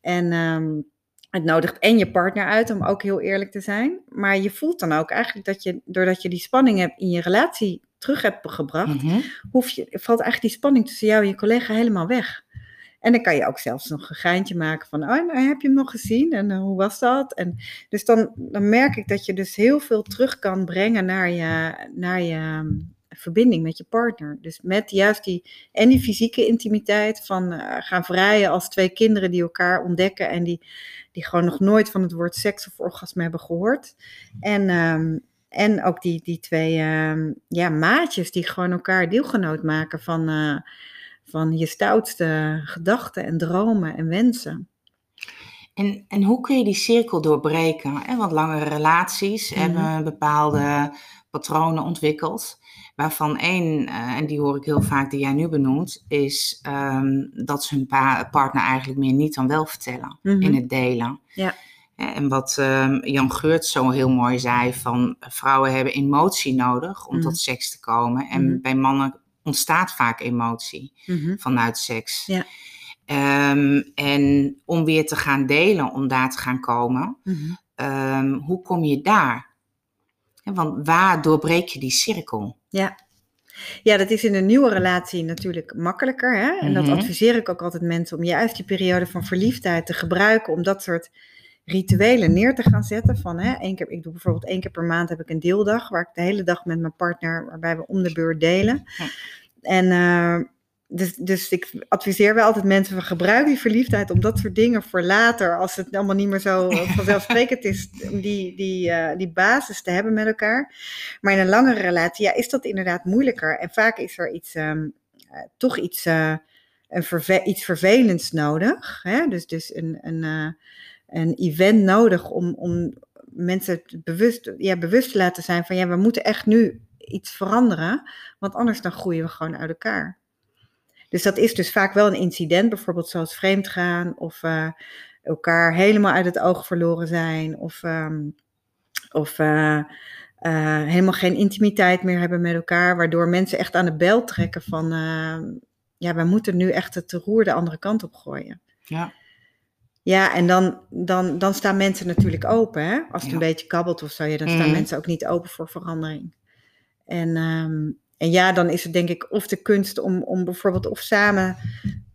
Speaker 3: En um, het nodigt en je partner uit om ook heel eerlijk te zijn. Maar je voelt dan ook eigenlijk dat je, doordat je die spanning hebt in je relatie terug hebt gebracht,
Speaker 2: Mhm.
Speaker 3: hoef je, valt eigenlijk die spanning tussen jou en je collega helemaal weg. En dan kan je ook zelfs nog een geintje maken van, oh, nou, heb je hem nog gezien en uh, hoe was dat? En dus dan, dan merk ik dat je dus heel veel terug kan brengen naar je, naar je um, verbinding met je partner. Dus met juist die, en die fysieke intimiteit van uh, gaan vrijen als twee kinderen die elkaar ontdekken en die, die gewoon nog nooit van het woord seks of orgasme hebben gehoord. En, um, en ook die, die twee um, ja, maatjes die gewoon elkaar deelgenoot maken van, uh, van je stoutste gedachten en dromen en wensen.
Speaker 2: En, en hoe kun je die cirkel doorbreken? Hè? Want langere relaties
Speaker 3: Mhm.
Speaker 2: hebben bepaalde patronen ontwikkeld. Waarvan één, eh, en die hoor ik heel vaak, die jij nu benoemt, is ehm, dat ze hun pa- partner eigenlijk meer niet dan wel vertellen
Speaker 3: Mhm.
Speaker 2: in het delen.
Speaker 3: Ja.
Speaker 2: En wat ehm, Jan Geurt zo heel mooi zei, van vrouwen hebben emotie nodig om
Speaker 3: Mhm.
Speaker 2: tot seks te komen. En
Speaker 3: Mhm.
Speaker 2: bij mannen ontstaat vaak emotie
Speaker 3: Mhm.
Speaker 2: vanuit seks.
Speaker 3: Ja.
Speaker 2: Ehm, en om weer te gaan delen, om daar te gaan komen, ehm, hoe kom je daar? Want waar doorbreek je die cirkel?
Speaker 3: Ja. Ja, dat is in een nieuwe relatie natuurlijk makkelijker. Hè? En dat adviseer ik ook altijd mensen om juist die periode van verliefdheid te gebruiken om dat soort rituelen neer te gaan zetten. Van, hè, één keer, ik doe bijvoorbeeld één keer per maand heb ik een deeldag waar ik de hele dag met mijn partner, waarbij we om de beurt delen.
Speaker 2: Ja.
Speaker 3: En eh, dus, dus ik adviseer wel altijd mensen van gebruik die verliefdheid om dat soort dingen voor later, als het allemaal niet meer zo vanzelfsprekend is, om die, die, eh, die basis te hebben met elkaar. Maar in een langere relatie ja, is dat inderdaad moeilijker. En vaak is er iets, ehm, eh, toch iets, een verve- iets vervelends nodig. Hè? Dus, dus een, een, een event nodig om, om mensen bewust, ja, bewust te laten zijn van ja, we moeten echt nu iets veranderen. Want anders dan groeien we gewoon uit elkaar. Dus dat is dus vaak wel een incident, bijvoorbeeld zoals vreemdgaan of eh, elkaar helemaal uit het oog verloren zijn of, ehm, of eh, eh, helemaal geen intimiteit meer hebben met elkaar, waardoor mensen echt aan de bel trekken van ja, we moeten nu echt het roer de andere kant op gooien.
Speaker 2: Ja.
Speaker 3: Ja, en dan, dan, dan staan mensen natuurlijk open. Hè? Als het
Speaker 2: Ja.
Speaker 3: een beetje kabbelt of zo, ja, dan staan
Speaker 2: Mhm.
Speaker 3: mensen ook niet open voor verandering. En, ehm, en ja, dan is het denk ik of de kunst om, om bijvoorbeeld of samen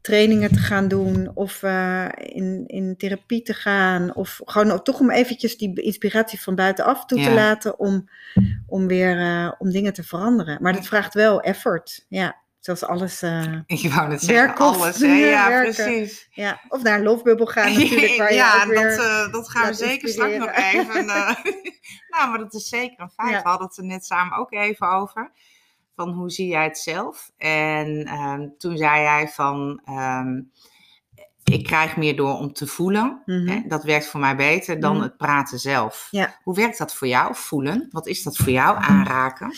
Speaker 3: trainingen te gaan doen, of eh, in, in therapie te gaan, of gewoon toch om eventjes die inspiratie van buitenaf toe te laten om, om weer eh, om dingen te veranderen. Maar dat vraagt wel effort. Ja, zoals alles. eh,
Speaker 2: Ik wou net zeggen, alles. Hè? Ja,
Speaker 3: Werken.
Speaker 2: precies.
Speaker 3: ja, of naar een lofbubbel gaan natuurlijk. Waar je
Speaker 2: ja, dat, eh, dat gaan we zeker straks nog even. eh, nou, maar dat is zeker een feit.
Speaker 3: Ja.
Speaker 2: We hadden het er net samen ook even over. Van hoe zie jij het zelf? En ehm, toen zei jij van, ehm, ik krijg meer door om te voelen.
Speaker 3: Mhm.
Speaker 2: Hè? Dat werkt voor mij beter dan
Speaker 3: Mhm.
Speaker 2: het praten zelf.
Speaker 3: Ja.
Speaker 2: Hoe werkt dat voor jou, voelen? Wat is dat voor jou, aanraken?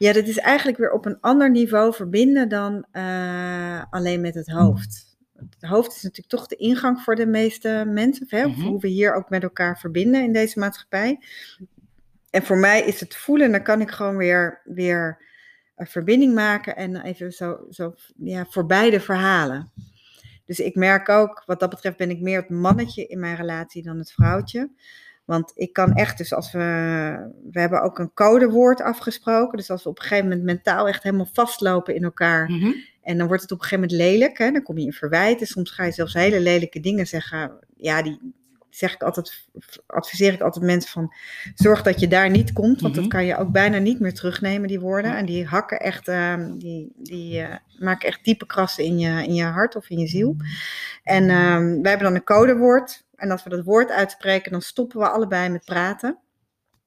Speaker 3: Ja, dat is eigenlijk weer op een ander niveau verbinden dan eh, alleen met het hoofd. Het hoofd is natuurlijk toch de ingang voor de meeste mensen, hè?
Speaker 2: Mhm.
Speaker 3: hoe we hier ook met elkaar verbinden in deze maatschappij. En voor mij is het voelen, dan kan ik gewoon weer, weer een verbinding maken en even zo, zo ja, voor beide verhalen. Dus ik merk ook, wat dat betreft ben ik meer het mannetje in mijn relatie dan het vrouwtje. Want ik kan echt, dus als we, we hebben ook een codewoord afgesproken. Dus als we op een gegeven moment mentaal echt helemaal vastlopen in elkaar.
Speaker 2: Mhm.
Speaker 3: En dan wordt het op een gegeven moment lelijk. Hè? Dan kom je in verwijten. Soms ga je zelfs hele lelijke dingen zeggen. Ja, die zeg ik altijd, adviseer ik altijd mensen van, zorg dat je daar niet komt. Want
Speaker 2: Mhm.
Speaker 3: dat kan je ook bijna niet meer terugnemen, die woorden. En die hakken echt, ehm, die, die eh, maken echt diepe krassen in je, in je hart of in je ziel. En ehm, wij hebben dan een codewoord. En als we dat woord uitspreken, dan stoppen we allebei met praten.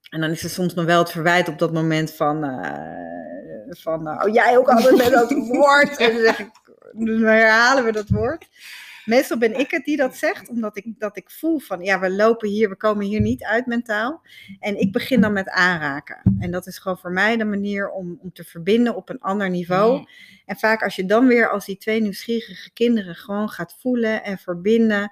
Speaker 3: En dan is er soms nog wel het verwijt op dat moment van, eh, van eh, oh jij ook altijd met dat woord. En dan, zeg ik, dan herhalen we dat woord. Meestal ben ik het die dat zegt, omdat ik, dat ik voel van, ja, we lopen hier, we komen hier niet uit mentaal. En ik begin dan met aanraken. En dat is gewoon voor mij de manier om, om te verbinden op een ander niveau. En vaak als je dan weer als die twee nieuwsgierige kinderen gewoon gaat voelen en verbinden,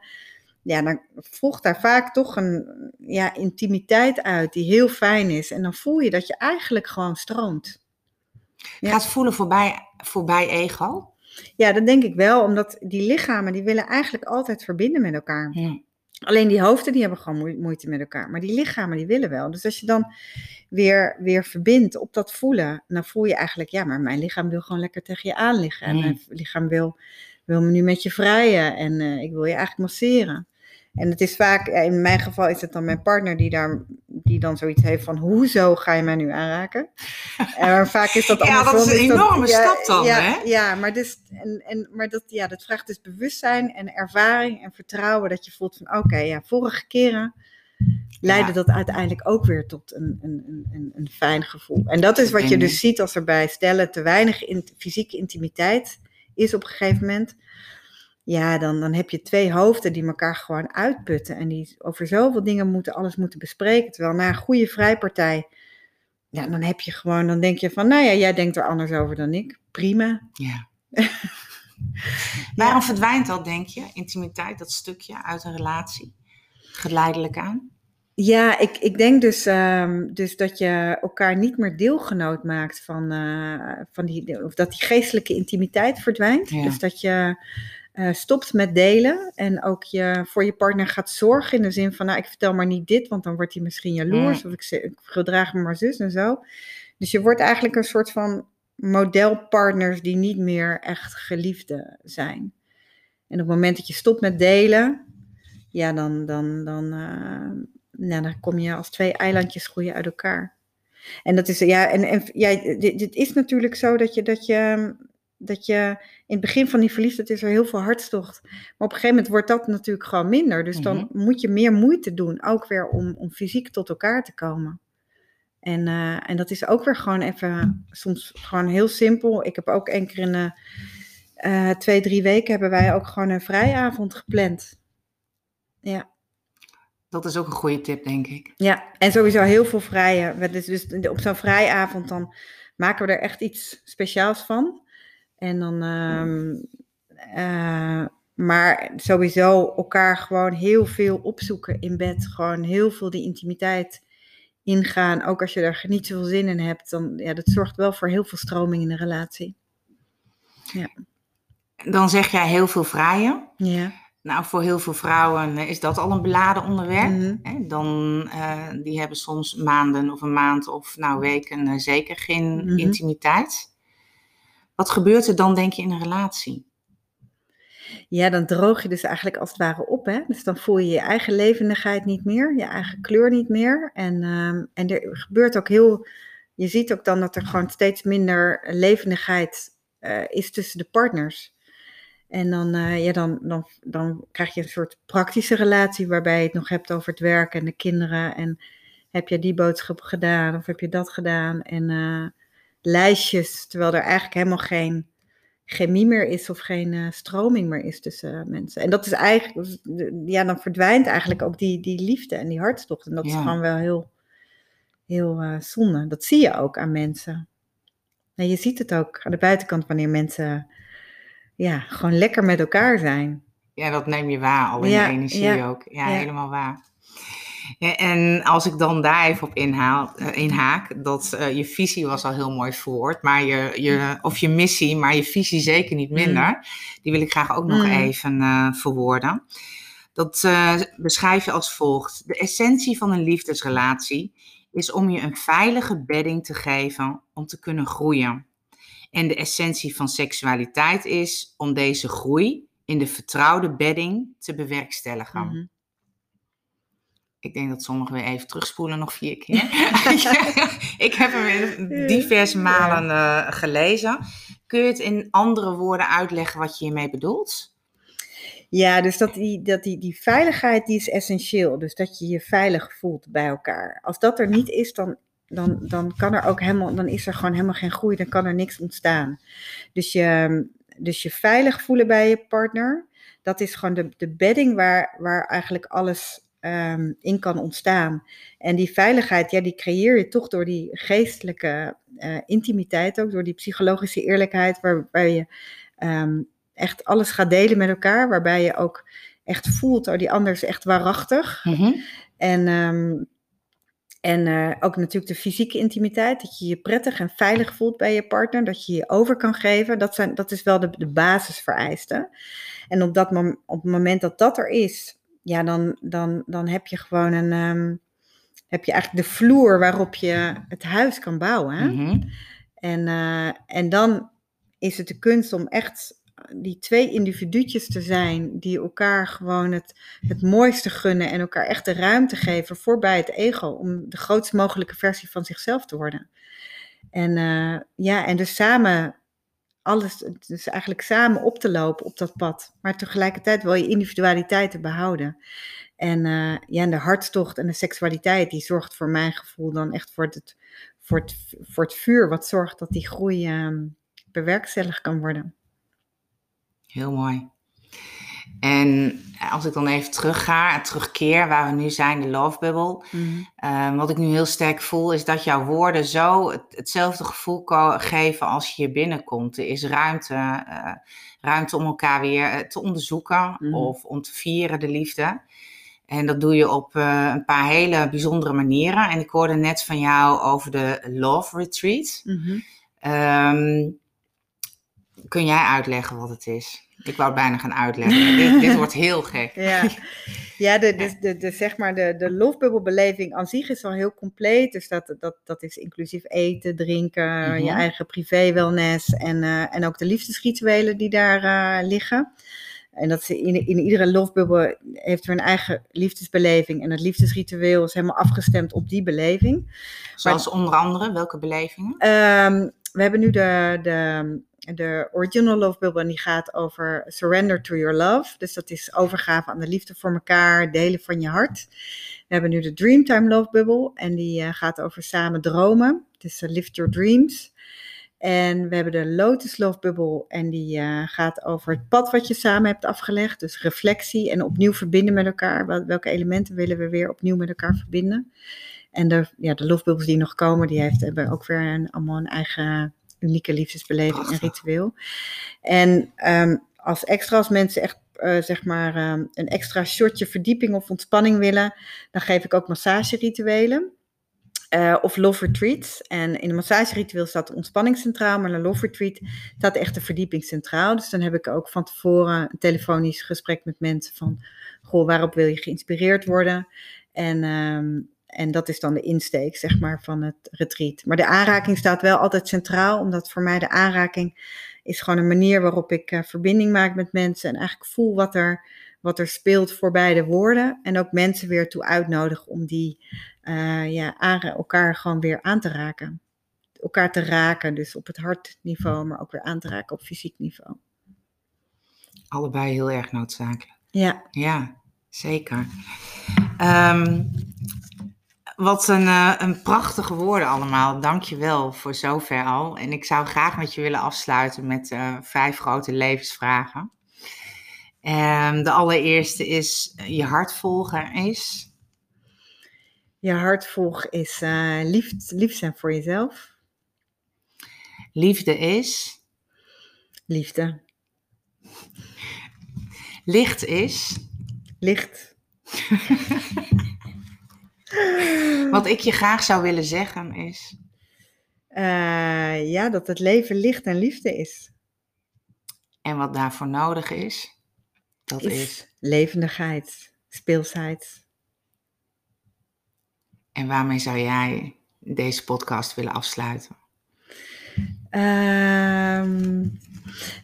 Speaker 3: ja, dan volgt daar vaak toch een ja, intimiteit uit die heel fijn is. En dan voel je dat je eigenlijk gewoon stroomt. Ja.
Speaker 2: Gaat voelen voorbij, voorbij ego?
Speaker 3: Ja, dat denk ik wel, omdat die lichamen die willen eigenlijk altijd verbinden met elkaar.
Speaker 2: Ja.
Speaker 3: Alleen die hoofden die hebben gewoon moe- moeite met elkaar, maar die lichamen die willen wel. Dus als je dan weer, weer verbindt op dat voelen, dan voel je eigenlijk, ja, maar mijn lichaam wil gewoon lekker tegen je aan liggen. En mijn lichaam wil, wil me nu met je vrijen en eh, ik wil je eigenlijk masseren. En het is vaak, in mijn geval is het dan mijn partner die, daar, die dan zoiets heeft van, hoezo ga je mij nu aanraken? En vaak is dat
Speaker 2: Ja, dat is een enorme stap dan,
Speaker 3: ja,
Speaker 2: hè?
Speaker 3: Ja, maar, dus, en, en, maar dat, ja, dat vraagt dus bewustzijn en ervaring en vertrouwen. Dat je voelt van, oké, ja, vorige keren leidde
Speaker 2: Ja.
Speaker 3: dat uiteindelijk ook weer tot een, een, een, een, fijn gevoel. En dat is wat je dus ziet als er bij stellen te weinig in, fysieke intimiteit is op een gegeven moment. Ja, dan, dan heb je twee hoofden die elkaar gewoon uitputten. En die over zoveel dingen moeten, alles moeten bespreken. Terwijl na een goede vrijpartij ja, dan heb je gewoon, dan denk je van, nou ja, jij denkt er anders over dan ik. Prima.
Speaker 2: Ja. Waarom verdwijnt dat, denk je, intimiteit, dat stukje uit een relatie? Geleidelijk aan?
Speaker 3: Ja, ik, ik denk dus, ehm, dus dat je elkaar niet meer deelgenoot maakt van, eh, van die, of dat die geestelijke intimiteit verdwijnt.
Speaker 2: Ja.
Speaker 3: Dus dat je eh, stopt met delen en ook je voor je partner gaat zorgen in de zin van, nou, ik vertel maar niet dit, want dan wordt hij misschien jaloers, of ik, ik gedraag me maar zus en zo. Dus je wordt eigenlijk een soort van modelpartners die niet meer echt geliefden zijn. En op het moment dat je stopt met delen, ja, dan, dan, dan, eh, nou, dan kom je als twee eilandjes groeien uit elkaar. En dat is, ja, en, en ja, dit, dit is natuurlijk zo dat je, dat je, dat je in het begin van die verliefdheid is er heel veel hartstocht. Maar op een gegeven moment wordt dat natuurlijk gewoon minder. Dus dan moet je meer moeite doen, ook weer om, om fysiek tot elkaar te komen. En, eh, en dat is ook weer gewoon even, soms gewoon heel simpel. Ik heb ook één keer in de eh, twee, drie weken hebben wij ook gewoon een vrijavond gepland. Ja.
Speaker 2: Dat is ook een goede tip, denk ik.
Speaker 3: Ja, en sowieso heel veel vrije. Dus, dus op zo'n vrijavond dan maken we er echt iets speciaals van. En dan, ehm, eh, maar sowieso elkaar gewoon heel veel opzoeken in bed. Gewoon heel veel die intimiteit ingaan. Ook als je er niet zoveel zin in hebt, dan ja, dat zorgt wel voor heel veel stroming in de relatie.
Speaker 2: Dan zeg jij heel veel vrijen.
Speaker 3: Ja.
Speaker 2: Nou, voor heel veel vrouwen eh, is dat al een beladen onderwerp.
Speaker 3: Mhm.
Speaker 2: Dan, eh, die hebben soms maanden of een maand of nou weken zeker geen
Speaker 3: Mhm.
Speaker 2: intimiteit. Wat gebeurt er dan, denk je, in een relatie?
Speaker 3: Ja, dan droog je dus eigenlijk als het ware op. Hè? Dus dan voel je je eigen levendigheid niet meer, je eigen kleur niet meer. En, ehm, en er gebeurt ook heel. Je ziet ook dan dat er gewoon steeds minder levendigheid eh, is tussen de partners. En dan, eh, ja, dan, dan, dan krijg je een soort praktische relatie waarbij je het nog hebt over het werk en de kinderen. En heb je die boodschap gedaan of heb je dat gedaan? En eh, lijstjes, terwijl er eigenlijk helemaal geen chemie meer is of geen eh, stroming meer is tussen eh, mensen. En dat is eigenlijk, ja, dan verdwijnt eigenlijk ook die, die liefde en die hartstocht. En dat is gewoon wel heel, heel eh, zonde. Dat zie je ook aan mensen. En je ziet het ook aan de buitenkant wanneer mensen ja, gewoon lekker met elkaar zijn.
Speaker 2: Ja, dat neem je waar al in
Speaker 3: Ja,
Speaker 2: de energie
Speaker 3: ja,
Speaker 2: ook. Ja. helemaal waar. En als ik dan daar even op inhaal, eh, inhaak, dat eh, je visie was al heel mooi verwoord, maar je, je, of je missie, maar je visie zeker niet minder. Die wil ik graag ook nog
Speaker 3: Mm.
Speaker 2: even eh, verwoorden. Dat beschrijf je als volgt. De essentie van een liefdesrelatie is om je een veilige bedding te geven om te kunnen groeien. En de essentie van seksualiteit is om deze groei in de vertrouwde bedding te bewerkstelligen.
Speaker 3: Mhm.
Speaker 2: Ik denk dat sommigen weer even terugspoelen, nog vier keer. ik heb hem in diverse malen eh, gelezen. Kun je het in andere woorden uitleggen wat je hiermee bedoelt?
Speaker 3: Ja, dus dat die, dat die, die veiligheid die is essentieel. Dus dat je je veilig voelt bij elkaar. Als dat er niet is, dan, dan, dan kan er ook helemaal, dan is er gewoon helemaal geen groei, dan kan er niks ontstaan. Dus je, dus je veilig voelen bij je partner, dat is gewoon de, de bedding waar, waar eigenlijk alles ehm, in kan ontstaan. En die veiligheid, ja, die creëer je toch door die geestelijke eh, intimiteit ook, door die psychologische eerlijkheid, waarbij je ehm, echt alles gaat delen met elkaar, waarbij je ook echt voelt, oh, die ander is echt waarachtig. En, ehm, en eh, ook natuurlijk de fysieke intimiteit, dat je je prettig en veilig voelt bij je partner, dat je je over kan geven, dat, zijn, dat is wel de, de basisvereisten. En op, dat mom- op het moment dat dat er is, ja, dan, dan, dan heb je gewoon een, ehm, heb je eigenlijk de vloer waarop je het huis kan bouwen.
Speaker 2: Mhm.
Speaker 3: En, eh, en dan is het de kunst om echt die twee individuutjes te zijn die elkaar gewoon het, het mooiste gunnen en elkaar echt de ruimte geven voorbij het ego om de grootst mogelijke versie van zichzelf te worden. En eh, ja, en dus samen alles, dus eigenlijk samen op te lopen op dat pad, maar tegelijkertijd wel je individualiteit te behouden. En eh, ja, en de hartstocht en de seksualiteit, die zorgt voor mijn gevoel dan echt voor het, voor het, voor het vuur, wat zorgt dat die groei ehm, bewerkstelligd kan worden.
Speaker 2: Heel mooi. En als ik dan even terugga, terugkeer waar we nu zijn, de love bubble.
Speaker 3: Mhm.
Speaker 2: Ehm, wat ik nu heel sterk voel, is dat jouw woorden zo het- hetzelfde gevoel geven als je hier binnenkomt. Er is ruimte, eh, ruimte om elkaar weer eh, te onderzoeken
Speaker 3: Mhm.
Speaker 2: of om te vieren, de liefde. En dat doe je op eh, een paar hele bijzondere manieren. En ik hoorde net van jou over de Love Retreat. Ehm, kun jij uitleggen wat het is? Ik wou het bijna gaan uitleggen. dit, dit wordt heel gek.
Speaker 3: Ja, ja de, de, de, de, zeg maar de, de lofbubbelbeleving aan zich is al heel compleet. Dus dat, dat, dat is inclusief eten, drinken,
Speaker 2: Mhm.
Speaker 3: je eigen privé wellness en, eh, en ook de liefdesrituelen die daar eh, liggen. En dat ze in, in iedere lofbubbel heeft er een eigen liefdesbeleving. En het liefdesritueel is helemaal afgestemd op die beleving.
Speaker 2: Zoals onder andere, welke belevingen?
Speaker 3: Ehm, we hebben nu de, de, de original love bubble en die gaat over surrender to your love. Dus dat is overgave aan de liefde voor elkaar, delen van je hart. We hebben nu de Dreamtime love bubble en die eh, gaat over samen dromen. Dus eh, lift your dreams. En we hebben de Lotus Love Bubble en die eh, gaat over het pad wat je samen hebt afgelegd. Dus reflectie en opnieuw verbinden met elkaar. Wel- Welke elementen willen we weer opnieuw met elkaar verbinden? En de, ja, de die nog komen, die heeft, hebben ook weer een, allemaal een eigen unieke liefdesbeleving en ritueel. En ehm, als extra, als mensen echt eh, zeg maar ehm, een extra shotje verdieping of ontspanning willen, dan geef ik ook massagerituelen. eh, of love retreats. En in een massageritueel staat de ontspanning centraal, maar in een love retreat staat echt de verdieping centraal. Dus dan heb ik ook van tevoren een telefonisch gesprek met mensen van, goh, waarop wil je geïnspireerd worden? En, ehm, en dat is dan de insteek, zeg maar, van het retreat. Maar de aanraking staat wel altijd centraal, omdat voor mij de aanraking is gewoon een manier waarop ik eh, verbinding maak met mensen en eigenlijk voel wat er, wat er speelt voor beide woorden. En ook mensen weer toe uitnodigen om die eh, ja, elkaar gewoon weer aan te raken. Elkaar te raken, dus op het hartniveau, maar ook weer aan te raken op fysiek niveau.
Speaker 2: Allebei heel erg noodzakelijk.
Speaker 3: Ja,
Speaker 2: Ja, zeker. Ehm, wat een, eh, een prachtige woorden allemaal. Dank je wel voor zover al. En ik zou graag met je willen afsluiten met eh, vijf grote levensvragen. Ehm, de allereerste is, eh, je hart volgen is...
Speaker 3: je hart volgen is eh, lief, lief zijn voor jezelf.
Speaker 2: Liefde is...
Speaker 3: Liefde,
Speaker 2: Licht is...
Speaker 3: licht.
Speaker 2: Wat ik je graag zou willen zeggen is...
Speaker 3: Eh, ja, dat het leven licht en liefde is.
Speaker 2: En wat daarvoor nodig is... Dat is...
Speaker 3: is levendigheid, speelsheid.
Speaker 2: En waarmee zou jij deze podcast willen afsluiten?
Speaker 3: Ehm,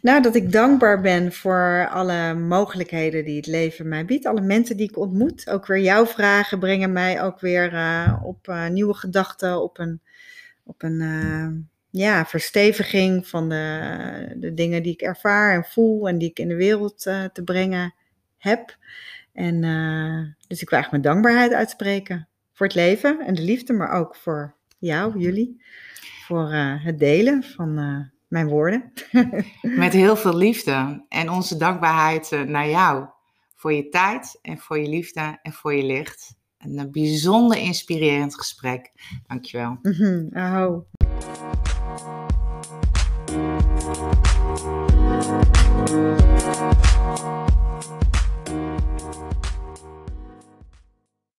Speaker 3: nou, dat ik dankbaar ben voor alle mogelijkheden die het leven mij biedt. Alle mensen die ik ontmoet. Ook weer jouw vragen brengen mij ook weer eh, op eh, nieuwe gedachten, op een, op een eh, ja, versteviging van de, de dingen die ik ervaar en voel en die ik in de wereld te brengen heb. En dus ik wil eigenlijk mijn dankbaarheid uitspreken voor het leven en de liefde, maar ook voor jou, jullie voor het delen van mijn woorden.
Speaker 2: Met heel veel liefde en onze dankbaarheid eh, naar jou. Voor je tijd en voor je liefde en voor je licht. Een bijzonder inspirerend gesprek. Dankjewel.
Speaker 3: Aho.
Speaker 4: Thank